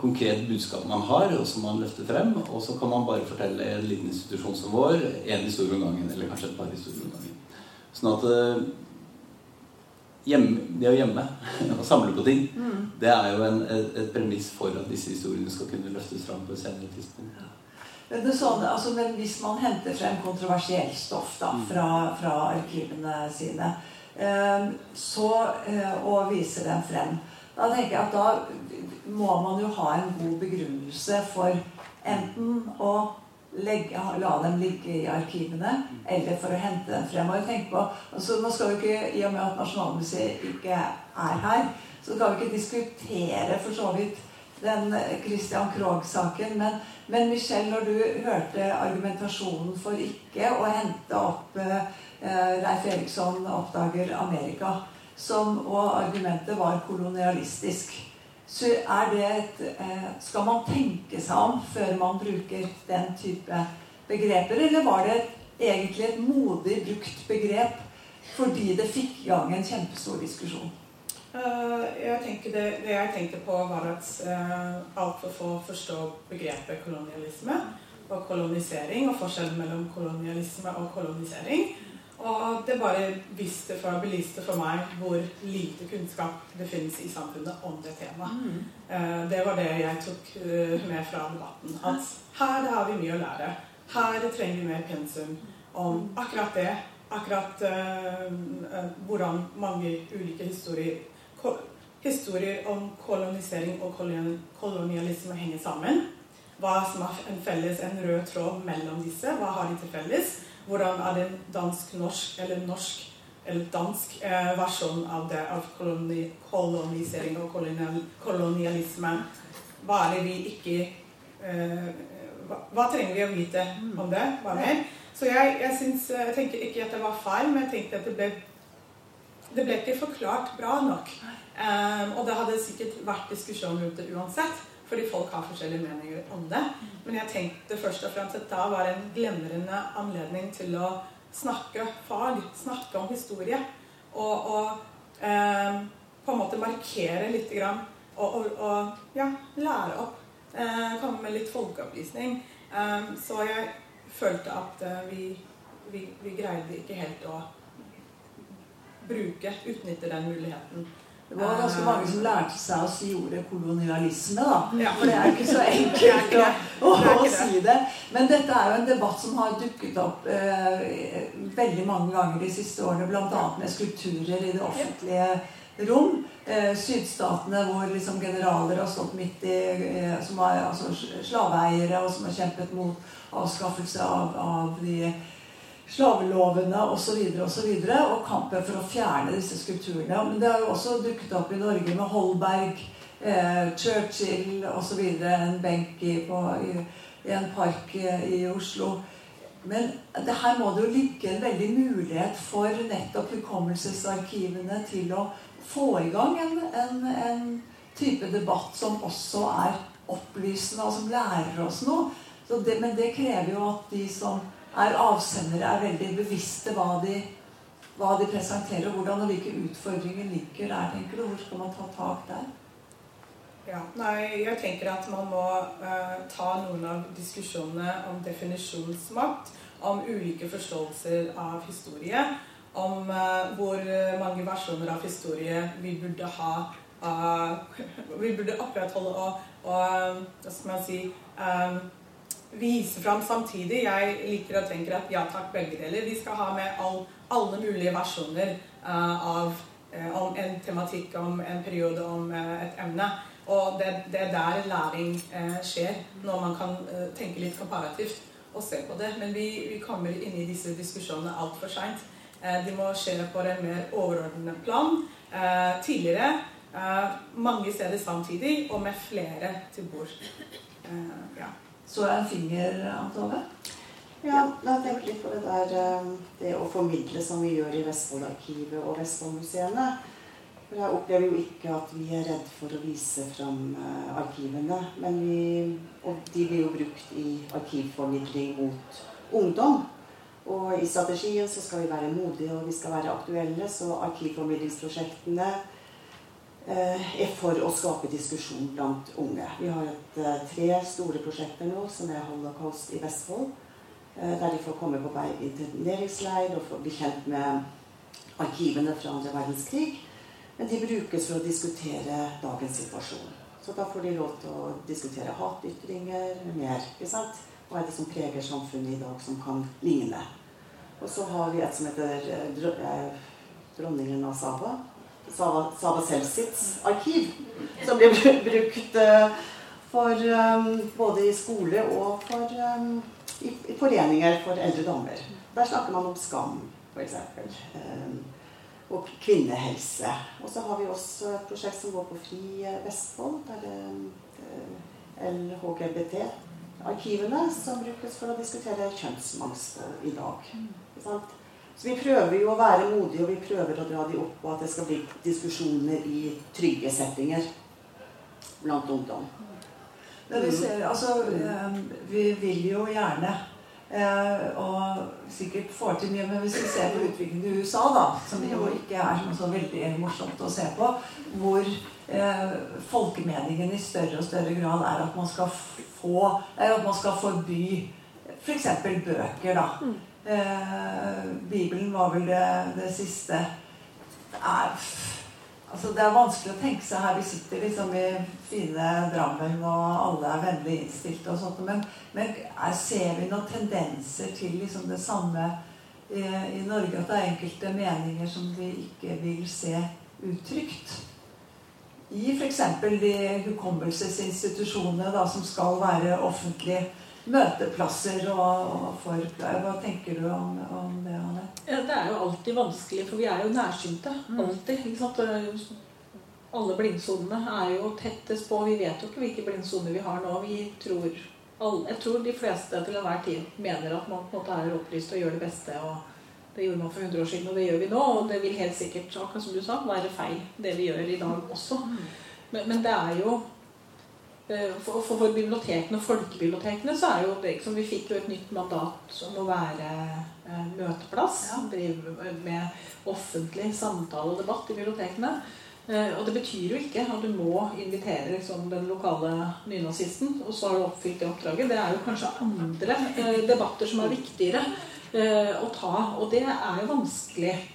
konkret budskap man har, og som man løfter frem. Og så kan man bare fortelle en liten institusjon som vår én historie om gangen. Eller kanskje et par historier om gangen. Sånn at eh, hjemme, det å gjemme [laughs] og samle på ting, mm. det er jo en, et, et, premiss for at disse historiene skal kunne løftes fram på et senere tidspunkt. Ja. Det sånn, altså, men hvis man henter frem kontroversielt stoff da, mm. fra, fra arkivene sine, eh, så, eh, og viser dem frem, da tenker jeg at da må man jo ha en god begrunnelse for enten å legge, la dem ligge i arkivene, eller for å hente dem frem. Og tenke på, altså Nå skal vi ikke, I og med at Nasjonalmuseet ikke er her, så skal vi ikke diskutere for så vidt den Christian Krogh-saken. Men, men Michelle, når du hørte argumentasjonen for ikke å hente opp eh, Leif Eriksson oppdager Amerika som, og argumentet var kolonialistisk. Så er det et eh, Skal man tenke seg om før man bruker den type begreper, eller var det egentlig et modig brukt begrep fordi det fikk i gang en kjempestor diskusjon? Uh, jeg det, det, jeg tenkte på, var at uh, altfor få forstår begrepet kolonialisme og kolonisering, og forskjellen mellom kolonialisme og kolonisering. Og det bare viste for, belyste for meg hvor lite kunnskap det finnes i samfunnet om det temaet. Mm. Uh, det var det jeg tok uh, med fra debatten. At her har vi mye å lære. Her trenger vi mer pensum om akkurat det. Akkurat uh, hvordan mange ulike historier historier om kolonisering og kolonialisme henger sammen. Hva som er en felles, en rød tråd mellom disse. Hva har de til felles? Hvordan er det dansk-norsk eller norsk eller dansk eh, versjon av det, av koloni, kolonisering og kolonial, kolonialisme? Hva er det vi ikke eh, hva, hva, trenger vi å vite om det? Hva mer? Så jeg, jeg, syns, jeg tenker ikke at det var feil, men jeg tenkte at det ble, det ble ikke forklart bra nok. Um, og det hadde sikkert vært diskusjon rundt det uansett. Fordi folk har forskjellige meninger om det. Men jeg tenkte først og fremst at da var det en glemrende anledning til å snakke fag, snakke om historie. Og, og eh, på en måte markere litt grann, og, og, og ja, lære opp. Eh, komme med litt folkeopplysning. Eh, så jeg følte at eh, vi, vi, vi greide ikke helt å bruke, utnytte den muligheten. Det var ganske mange som lærte seg å si ordet kolonialisme, da. Ja. For det er ikke så [laughs] enkelt å, å, å, si det. Men dette er jo en debatt som har dukket opp eh, veldig mange ganger de siste årene, bl.a. med skulpturer i det offentlige rom. Eh, sydstatene hvor liksom generaler har stått midt i eh, Som er altså slaveeiere, og som har kjempet mot avskaffelse av, av de slavelovene osv. Og, så videre, og, og kampen for å fjerne disse skulpturene. Men det har jo også dukket opp i Norge med Holberg, eh, Churchill osv. En benk i, på, i, i, en park i Oslo. Men her må det jo ligge en veldig mulighet for nettopp hukommelsesarkivene til å få i gang en, en, en type debatt som også er opplysende, og som lærer oss noe. Det, men det krever jo at de som er avsendere er veldig bevisste hva de, hva de presenterer, hvordan og hvilke utfordringer ligger der, tenker du? Hvor skal man ta tak der? Ja, nei, jeg tenker at man må uh, ta noen av diskusjonene om definisjonsmakt, om ulike forståelser av historie, om uh, hvor mange versjoner av historie vi burde ha uh, [laughs] Vi burde opprettholde og, og hva skal man si um, vise fram samtidig. Jeg liker og tenker at ja takk, begge deler. Vi skal ha med all, alle mulige versjoner uh, av uh, om en tematikk, om en periode, om uh, et emne. Og det, er der læring skjer, når man kan tenke litt komparativt og se på det. Men vi, vi kommer inn i disse diskusjonene altfor seint. de må skje på en mer overordnet plan. tidligere. mange steder samtidig, og med flere til bord. ja. Så er en finger, Ann Tove? Ja, jeg tenker litt på det der eh, det å formidle som vi gjør i Vestfoldarkivet og Vestfoldmuseene. For jeg opplever jo ikke at vi er redd for å vise fram eh, arkivene. Men vi, og de blir jo brukt i arkivformidling mot ungdom. Og i strategien så skal vi være modige og vi skal være aktuelle. Så arkivformidlingsprosjektene er for å skape diskusjon blant unge. Vi har et, eh, tre store prosjekter nå, som er Holocaust i Vestfold. Eh, der de får komme på interneringsleir og bli kjent med arkivene fra andre verdenskrig. Men de brukes for å diskutere dagens situasjon. Så da får de lov til å diskutere hatytringer mer. ikke sant? Hva er det som preger samfunnet i dag, som kan ligne? Og så har vi et som heter Dronningen av Saba Sava, Sava Selsits arkiv, som blir brukt uh, for um, både i skole og for, um, i, foreninger for eldre damer. Der snakker man om skam, f.eks. Og kvinnehelse. Og så har vi også et prosjekt som går på Fri Vestfold. Der det LHGBT-arkivene som brukes for å diskutere kjønnsmangfold i dag. Så vi prøver jo å være modige, og vi prøver å dra de opp, og at det skal bli diskusjoner i trygge settinger blant ungdom. Men vi ser, altså, eh, vi vil jo gjerne eh, og sikkert får til mye, men hvis vi ser på utviklingen i USA, da, som jo ikke er så veldig morsomt å se på, hvor eh, folkemeningen i større og større grad er at man skal få er at man skal forby f.eks. For bøker, da. Eh, Bibelen var vel det, det siste. Det er, altså det er vanskelig å tenke seg her. Vi sitter liksom i fine Drammen, og alle er vennlig innstilte og sånt. Men, men er, ser vi noen tendenser til liksom det samme i, i Norge? At det er enkelte meninger som vi ikke vil se uttrykt? I f.eks. de hukommelsesinstitusjonene da, som skal være offentlige møteplasser og, for Hva tenker du om, om det, Anne? Ja, det er jo alltid vanskelig, for vi er jo nærsynte. Alltid. ikke sant? Alle blindsonene er jo tettest på. Vi vet jo ikke hvilke blindsoner vi har nå. Vi tror, alle, jeg tror de fleste til enhver tid mener at man på en måte er opplyst og gjør det beste. og Det gjorde man for 100 år siden, og det gjør vi nå. Og det vil helt sikkert akkurat som du sa, være feil, det vi gjør i dag også. Men, men det er jo eh, for, for, for bibliotekene og folkebibliotekene så er jo det liksom, Vi fikk jo et nytt mandat om å være eh, møteplass. Ja. Drive med offentlig samtale og debatt i bibliotekene. Eh, og det betyr jo ikke at du må invitere liksom, den lokale nynazisten, og så har du oppfylt det oppdraget. Det er jo kanskje andre eh, debatter som er viktigere eh, å ta. Og det er jo vanskelig eh,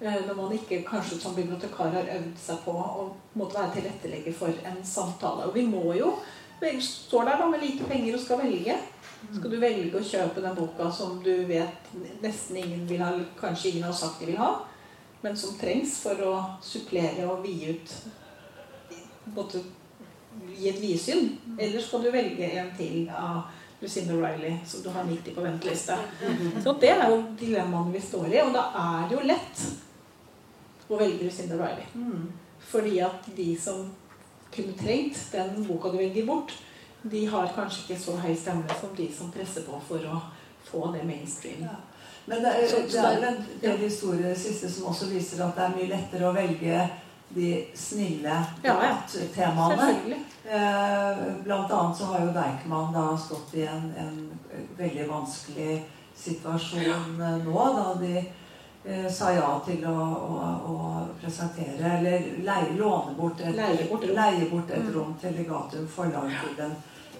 når man ikke kanskje som bibliotekar har øvd seg på å måtte være tilrettelegger for en samtale. Og vi må jo vi står der da med lite penger og skal velge. Skal du velge å kjøpe den boka som du vet nesten ingen vil ha, kanskje ingen har sagt de vil ha, men som trengs for å supplere og vie ut måtte gi et vidsyn? Eller skal du velge en til av Lucinda Riley, som du har 90 på venteliste? Så det er jo dilemmaene vi står i, og da er det jo lett å velger Lucinda Riley. Fordi at de som kunne trengt den boka du velger bort, de har kanskje ikke så høy stemme som de som presser på for å få det mainstream. Ja. Men det er, det er en del historier siste som også viser at det er mye lettere å velge de snille Ja, ja. temaene. Eh, Blant annet så har jo Deichman da stått i en, en veldig vanskelig situasjon eh, nå, da de sa ja til å, å, å presentere, eller leie, låne bort et, Leie bort leie bort et Mm. rom til Legatum forlag til en,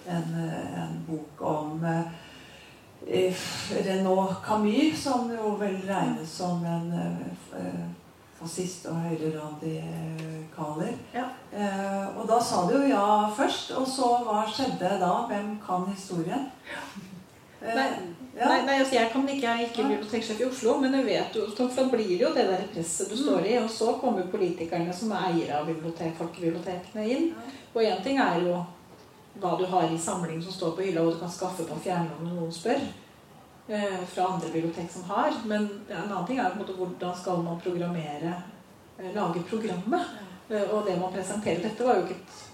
en, eh, en bok om eh, eh, Renaud Camus, som jo vel regnes som en eh, eh, fascist og høyreradikaler. Ja. Eh, og da sa du jo ja først, og så hva skjedde da? Hvem kan historien? Eh, Nei, ja. Nei, nei altså jeg kan ikke, jeg er ikke biblioteksjef i Oslo, men jeg vet jo, så blir det jo det der presset du står i. Og så kommer politikerne som er eiere av bibliotek, folkebibliotekene inn. Og én ting er jo hva du har i samling som står på hylla, og du kan skaffe på fjernlån når noen spør. Eh, fra andre bibliotek som har. Men en annen ting er på en måte hvordan skal man programmere eh, Lage programmet. Eh, og det man presenterer Dette var jo ikke et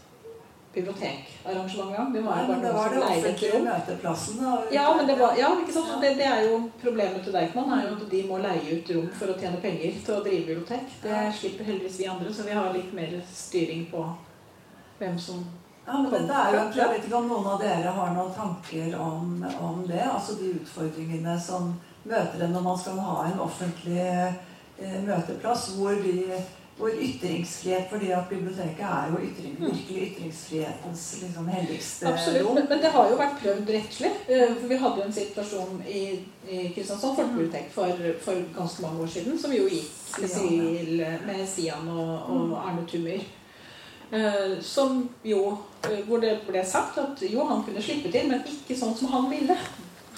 bibliotekarrangement engang. Det var Nei, men det var det offentlige møteplassen. Da. Ja, men det var, ja, ikke sant? Det, det er jo problemet til Deichman er jo at de må leie ut rom for å tjene penger til å drive bibliotek. Det Ja. slipper heldigvis vi andre, så vi har litt mer styring på hvem som Ja, men dette er jo, Jeg vet ikke om noen av dere har noen tanker om, om det? Altså de utfordringene som møter en når man skal ha en offentlig eh, møteplass hvor, vi, hvor ytringsfrihet fordi at biblioteket er jo ytring, virkelig ytringsfrihetens liksom, helligste Absolutt, men, men det har jo vært prøvd rettslig. Eh, For vi hadde jo en situasjon i, i Kristiansand folkebibliotek for, for ganske mange år siden som jo gikk til med Sian og, og Arne Tummer. Eh, som jo eh, Hvor det ble sagt at jo, han kunne slippe til, men ikke sånn som han ville.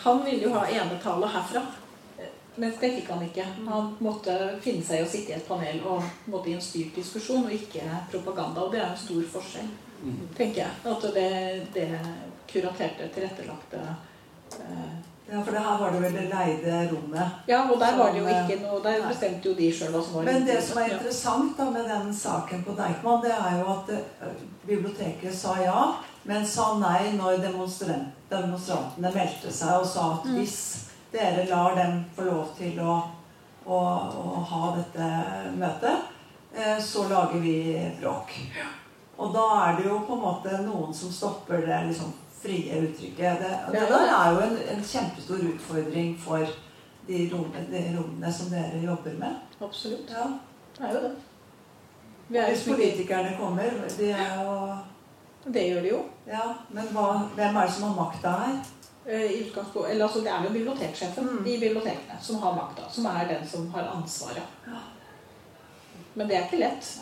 Han ville jo ha enetale herfra. Eh, Mens det fikk han ikke. Han måtte finne seg i å sitte i et panel og måtte i en styrt diskusjon, og ikke propaganda. Og det er en stor forskjell tenker jeg. At det, det kuraterte, tilrettelagte eh, Ja, for det her var det vel det leide rommet. Ja, og der var det jo ikke noe Der nei. bestemte jo de sjøl hva som var Men det som er interessant da med den saken på Deichman, det er jo at eh, biblioteket sa ja, men sa nei når demonstrantene meldte seg og sa at Mm. hvis dere lar dem få lov til å å, å ha dette møtet, eh, så lager vi bråk. Og da er det jo på en måte noen som stopper det liksom frie uttrykket. Det, det der er jo en, en kjempestor utfordring for de rommene, de rommene som dere jobber med. Absolutt. Ja. Det er jo det. Er Hvis politikerne kommer, de er jo Det gjør de jo. Ja, men hva, hvem er det som har makta her? Eh, eller altså Det er jo biblioteksjefen Mm. i bibliotekene som har makta. Som er den som har ansvaret. Ja. Men det er ikke lett.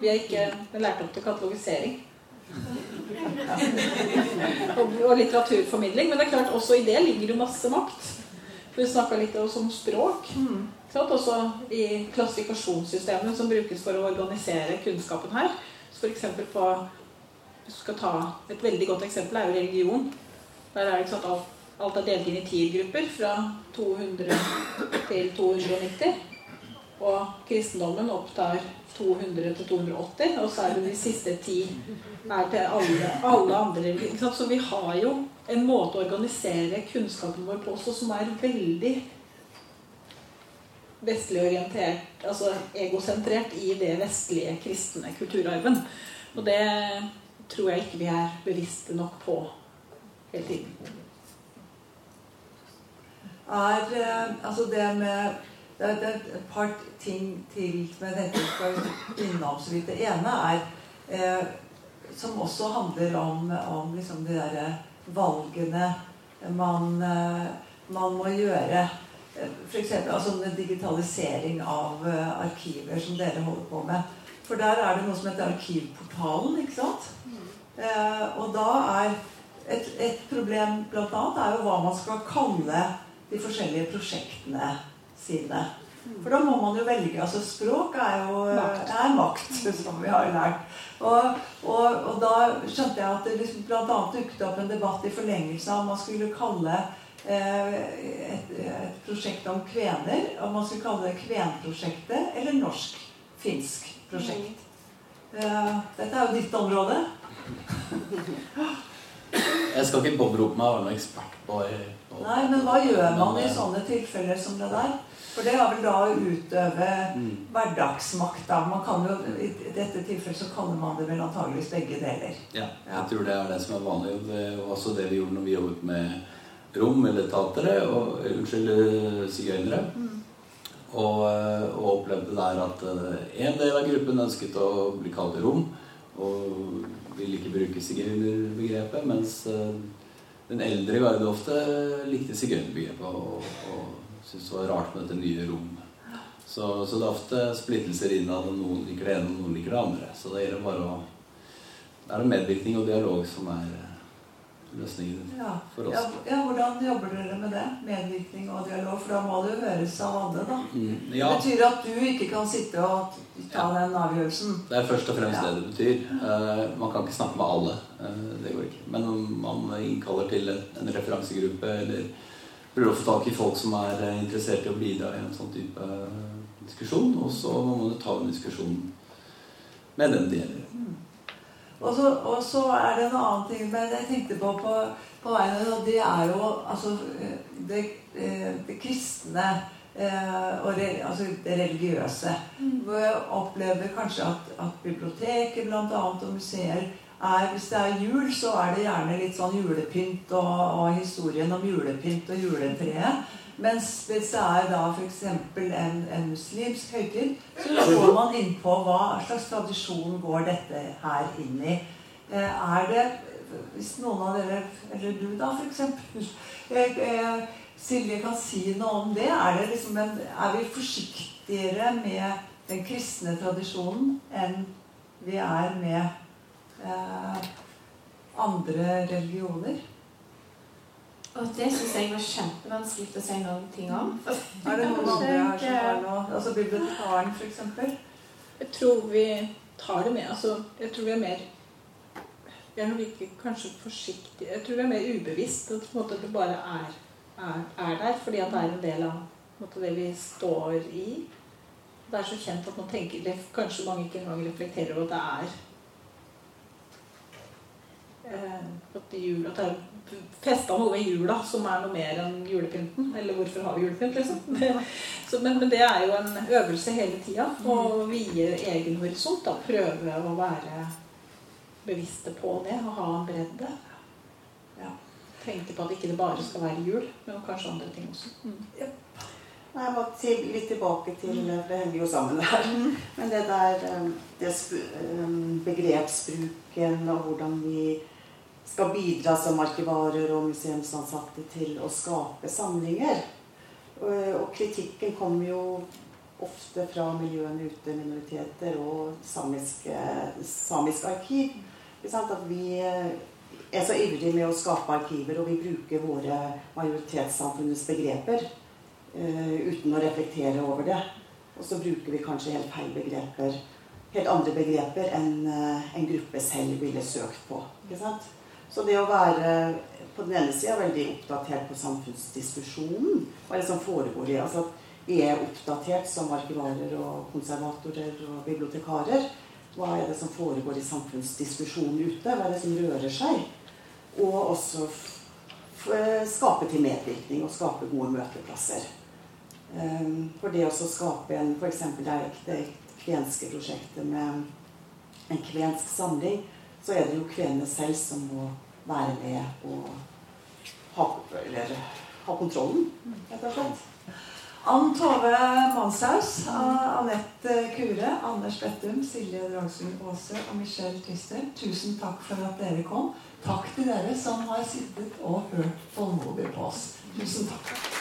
Vi er ikke lært opp til katalogisering. [laughs] og, og litteraturformidling. Men det er klart, også i det ligger jo masse makt. Vi snakka litt om språk. Mm. Også i klassifikasjonssystemet som brukes for å organisere kunnskapen her. F.eks. på du skal ta Et veldig godt eksempel er jo religion. Der er det ikke sant, alt, er delt inn i tiergrupper fra 200 til 290. Og kristendommen opptar 200 til 280, og så er det de siste ti er til alle, alle andre? Så vi har jo en måte å organisere kunnskapen vår på også som er veldig vestlig orientert, altså egosentrert i det vestlige kristne kulturarven. Og det tror jeg ikke vi er bevisste nok på hele tiden. Er eh, altså det med det er, et par ting til som jeg tenkte skal innom så vidt. Det ene er eh, som også handler om, om liksom de derre valgene man, eh, man må gjøre. F.eks. Altså digitalisering av eh, arkiver som dere holder på med. For der er det noe som heter Arkivportalen, ikke sant? Eh, og da er et, et problem annet er jo hva man skal kalle de forskjellige prosjektene sine. For da må man jo velge. altså Språk er jo Makt. er makt, [laughs] som vi har lært. Og, og, og da skjønte jeg at det liksom bl.a. dukket opp en debatt i forlengelse av om man skulle kalle eh, et, et prosjekt om kvener Om man skulle kalle det Kvenprosjektet eller Norsk-finsk prosjekt. Eh, dette er jo ditt område. [laughs] Jeg skal ikke påberope meg å være noen ekspert på, på Nei, men hva gjør man i eh, sånne tilfeller som det der? For det er vel da å utøve mm. hverdagsmakta. Man kan jo, I dette tilfellet så kaller man det vel antageligvis begge deler. Ja, jeg tror det er det som er vanlig. og Det var også det vi gjorde når vi jobbet med rom eller tatere, og, eh, unnskyld, sigøynere. Og, eh, og opplevde der at eh, en del av gruppen ønsket å bli kalt rom, og ville ikke bruke sigøynerbegrepet, mens eh, den eldre garde ofte likte sigøynerbegrepet og, og syntes det var rart med dette nye rom. Så, så det er ofte splittelser innad. Noen liker det ene, noen liker det andre. Så det gjelder bare å Det er medvirkning og dialog som er eh, løsningen Ja. for oss. Ja, ja, Hvordan jobber dere med det? Medvirkning og dialog? For da må det jo høres av alle, da. Mm, Det betyr at du ikke kan sitte og ta Ja. den avgjørelsen. det er først og fremst Ja. det det betyr. Uh, man kan ikke snakke med alle. Uh, det går ikke. Men om man innkaller til en referansegruppe eller prøver å få tak i folk som er eh, interessert i å bidra i en sånn type diskusjon, og så må man jo ta en diskusjon med den det gjelder. Og så, og så er det en annen ting men jeg tenkte på på, på veien, og det er jo altså det, eh, det kristne eh, og re, altså det religiøse. Hvor jeg opplever kanskje at, at biblioteker blant annet, og museer er, Hvis det er jul, så er det gjerne litt sånn julepynt og, og historien om julepynt og juletreet. Mens hvis det er da f.eks. En, en muslimsk høytid, så går man inn på hva slags tradisjon går dette her inn i. Eh, Er det Hvis noen av dere, eller du da f.eks. [laughs] Eh, eh, Silje kan si noe om det. Er, det liksom en, er vi forsiktigere med den kristne tradisjonen enn vi er med eh, andre religioner? Og det syns jeg var kjempevanskelig å si noen ting om. [laughs] Er det noen andre her som har noe Altså bibliotekaren, f.eks.? Jeg tror vi tar det med. Altså, jeg tror vi er mer Vi er nok ikke kanskje forsiktige Jeg tror vi er mer ubevisst. At på en måte, det bare er, er, er der fordi at det er en del av på en måte, det vi står i. Det er så kjent at man tenker det, Kanskje mange ikke engang reflekterer over at det er eh, at, jul, at det er festa noe ved jula som er noe mer enn julepynten. Eller hvorfor har vi julepynt, liksom? [laughs] Så, men, men, det er jo en øvelse hele tida. Å vie egen horisont. Da. Prøve å være bevisste på det og ha en bredde. Ja. Tenke på at ikke det bare skal være jul, men kanskje andre ting også. Mm. Ja. Jeg må litt tilbake til det henger jo sammen der. Men det der eh, det eh, begrepsbruken og hvordan vi skal bidra som arkivarer og museumsansatte til å skape samlinger. Og kritikken kommer jo ofte fra miljøene ute, minoriteter og samiske, samisk arkiv. At vi eh, er så ivrige med å skape arkiver, og vi bruker våre majoritetssamfunnets begreper uh, uten å reflektere over det. Og så bruker vi kanskje helt feil begreper. Helt andre begreper enn en gruppe selv ville søkt på. ikke sant? Så det å være på den ene sida veldig oppdatert på samfunnsdiskusjonen, hva er det som foregår i altså Vi er oppdatert som arkivarer og konservatorer og bibliotekarer. Hva er det som foregår i samfunnsdiskusjonen ute? Hva er det som rører seg? Og også skape til medvirkning og skape gode møteplasser. Ehm, for det å skape en F.eks. det kvenske prosjektet med en kvensk samling, så er det jo kvenene selv som må være med og ha, eller, ha kontrollen, rett og slett. Ann Tove Manshaus, Anette Kure, Anders Bettum, Silje Dragsund Aase og Michelle Twister, tusen takk for at dere kom. Takk til dere som har sittet og hørt tålmodig på oss. Tusen takk.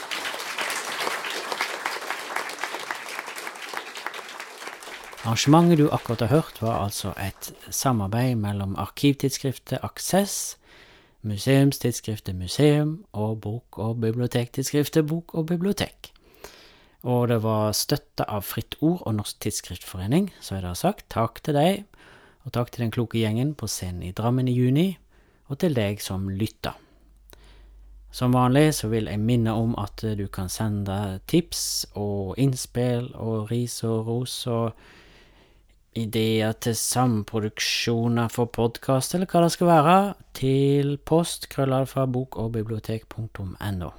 Arrangementet du akkurat har hørt, var altså et samarbeid mellom arkivtidsskriftet Aksess, museumstidsskriftet Museum og bok- og bibliotektidsskriftet Bok og bibliotek. Og det var støtta av Fritt Ord og Norsk Tidsskriftforening, så jeg har sagt takk til deg, og takk til den kloke gjengen på scenen i Drammen i juni, og til deg som lytta. Som vanlig så vil jeg minne om at du kan sende tips og innspill og ris og ros og ideer til samproduksjoner for podkast, eller hva det skal være, til post krøllalfa bok og bibliotek.no.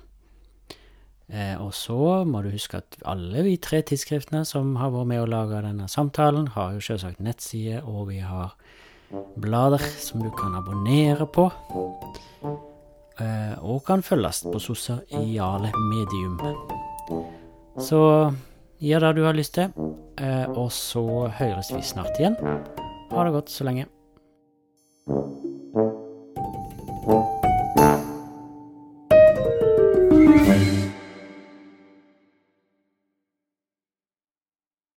Eh, og så må du huske at alle vi tre tidsskriftene som har vært med å lage denne samtalen, har jo selvsagt nettside, og vi har blader som du kan abonnere på. Eh, og kan følges på sosiale medium. Så Gjør det du har lyst til, eh, og så høres vi snart igjen. Ha det godt så lenge.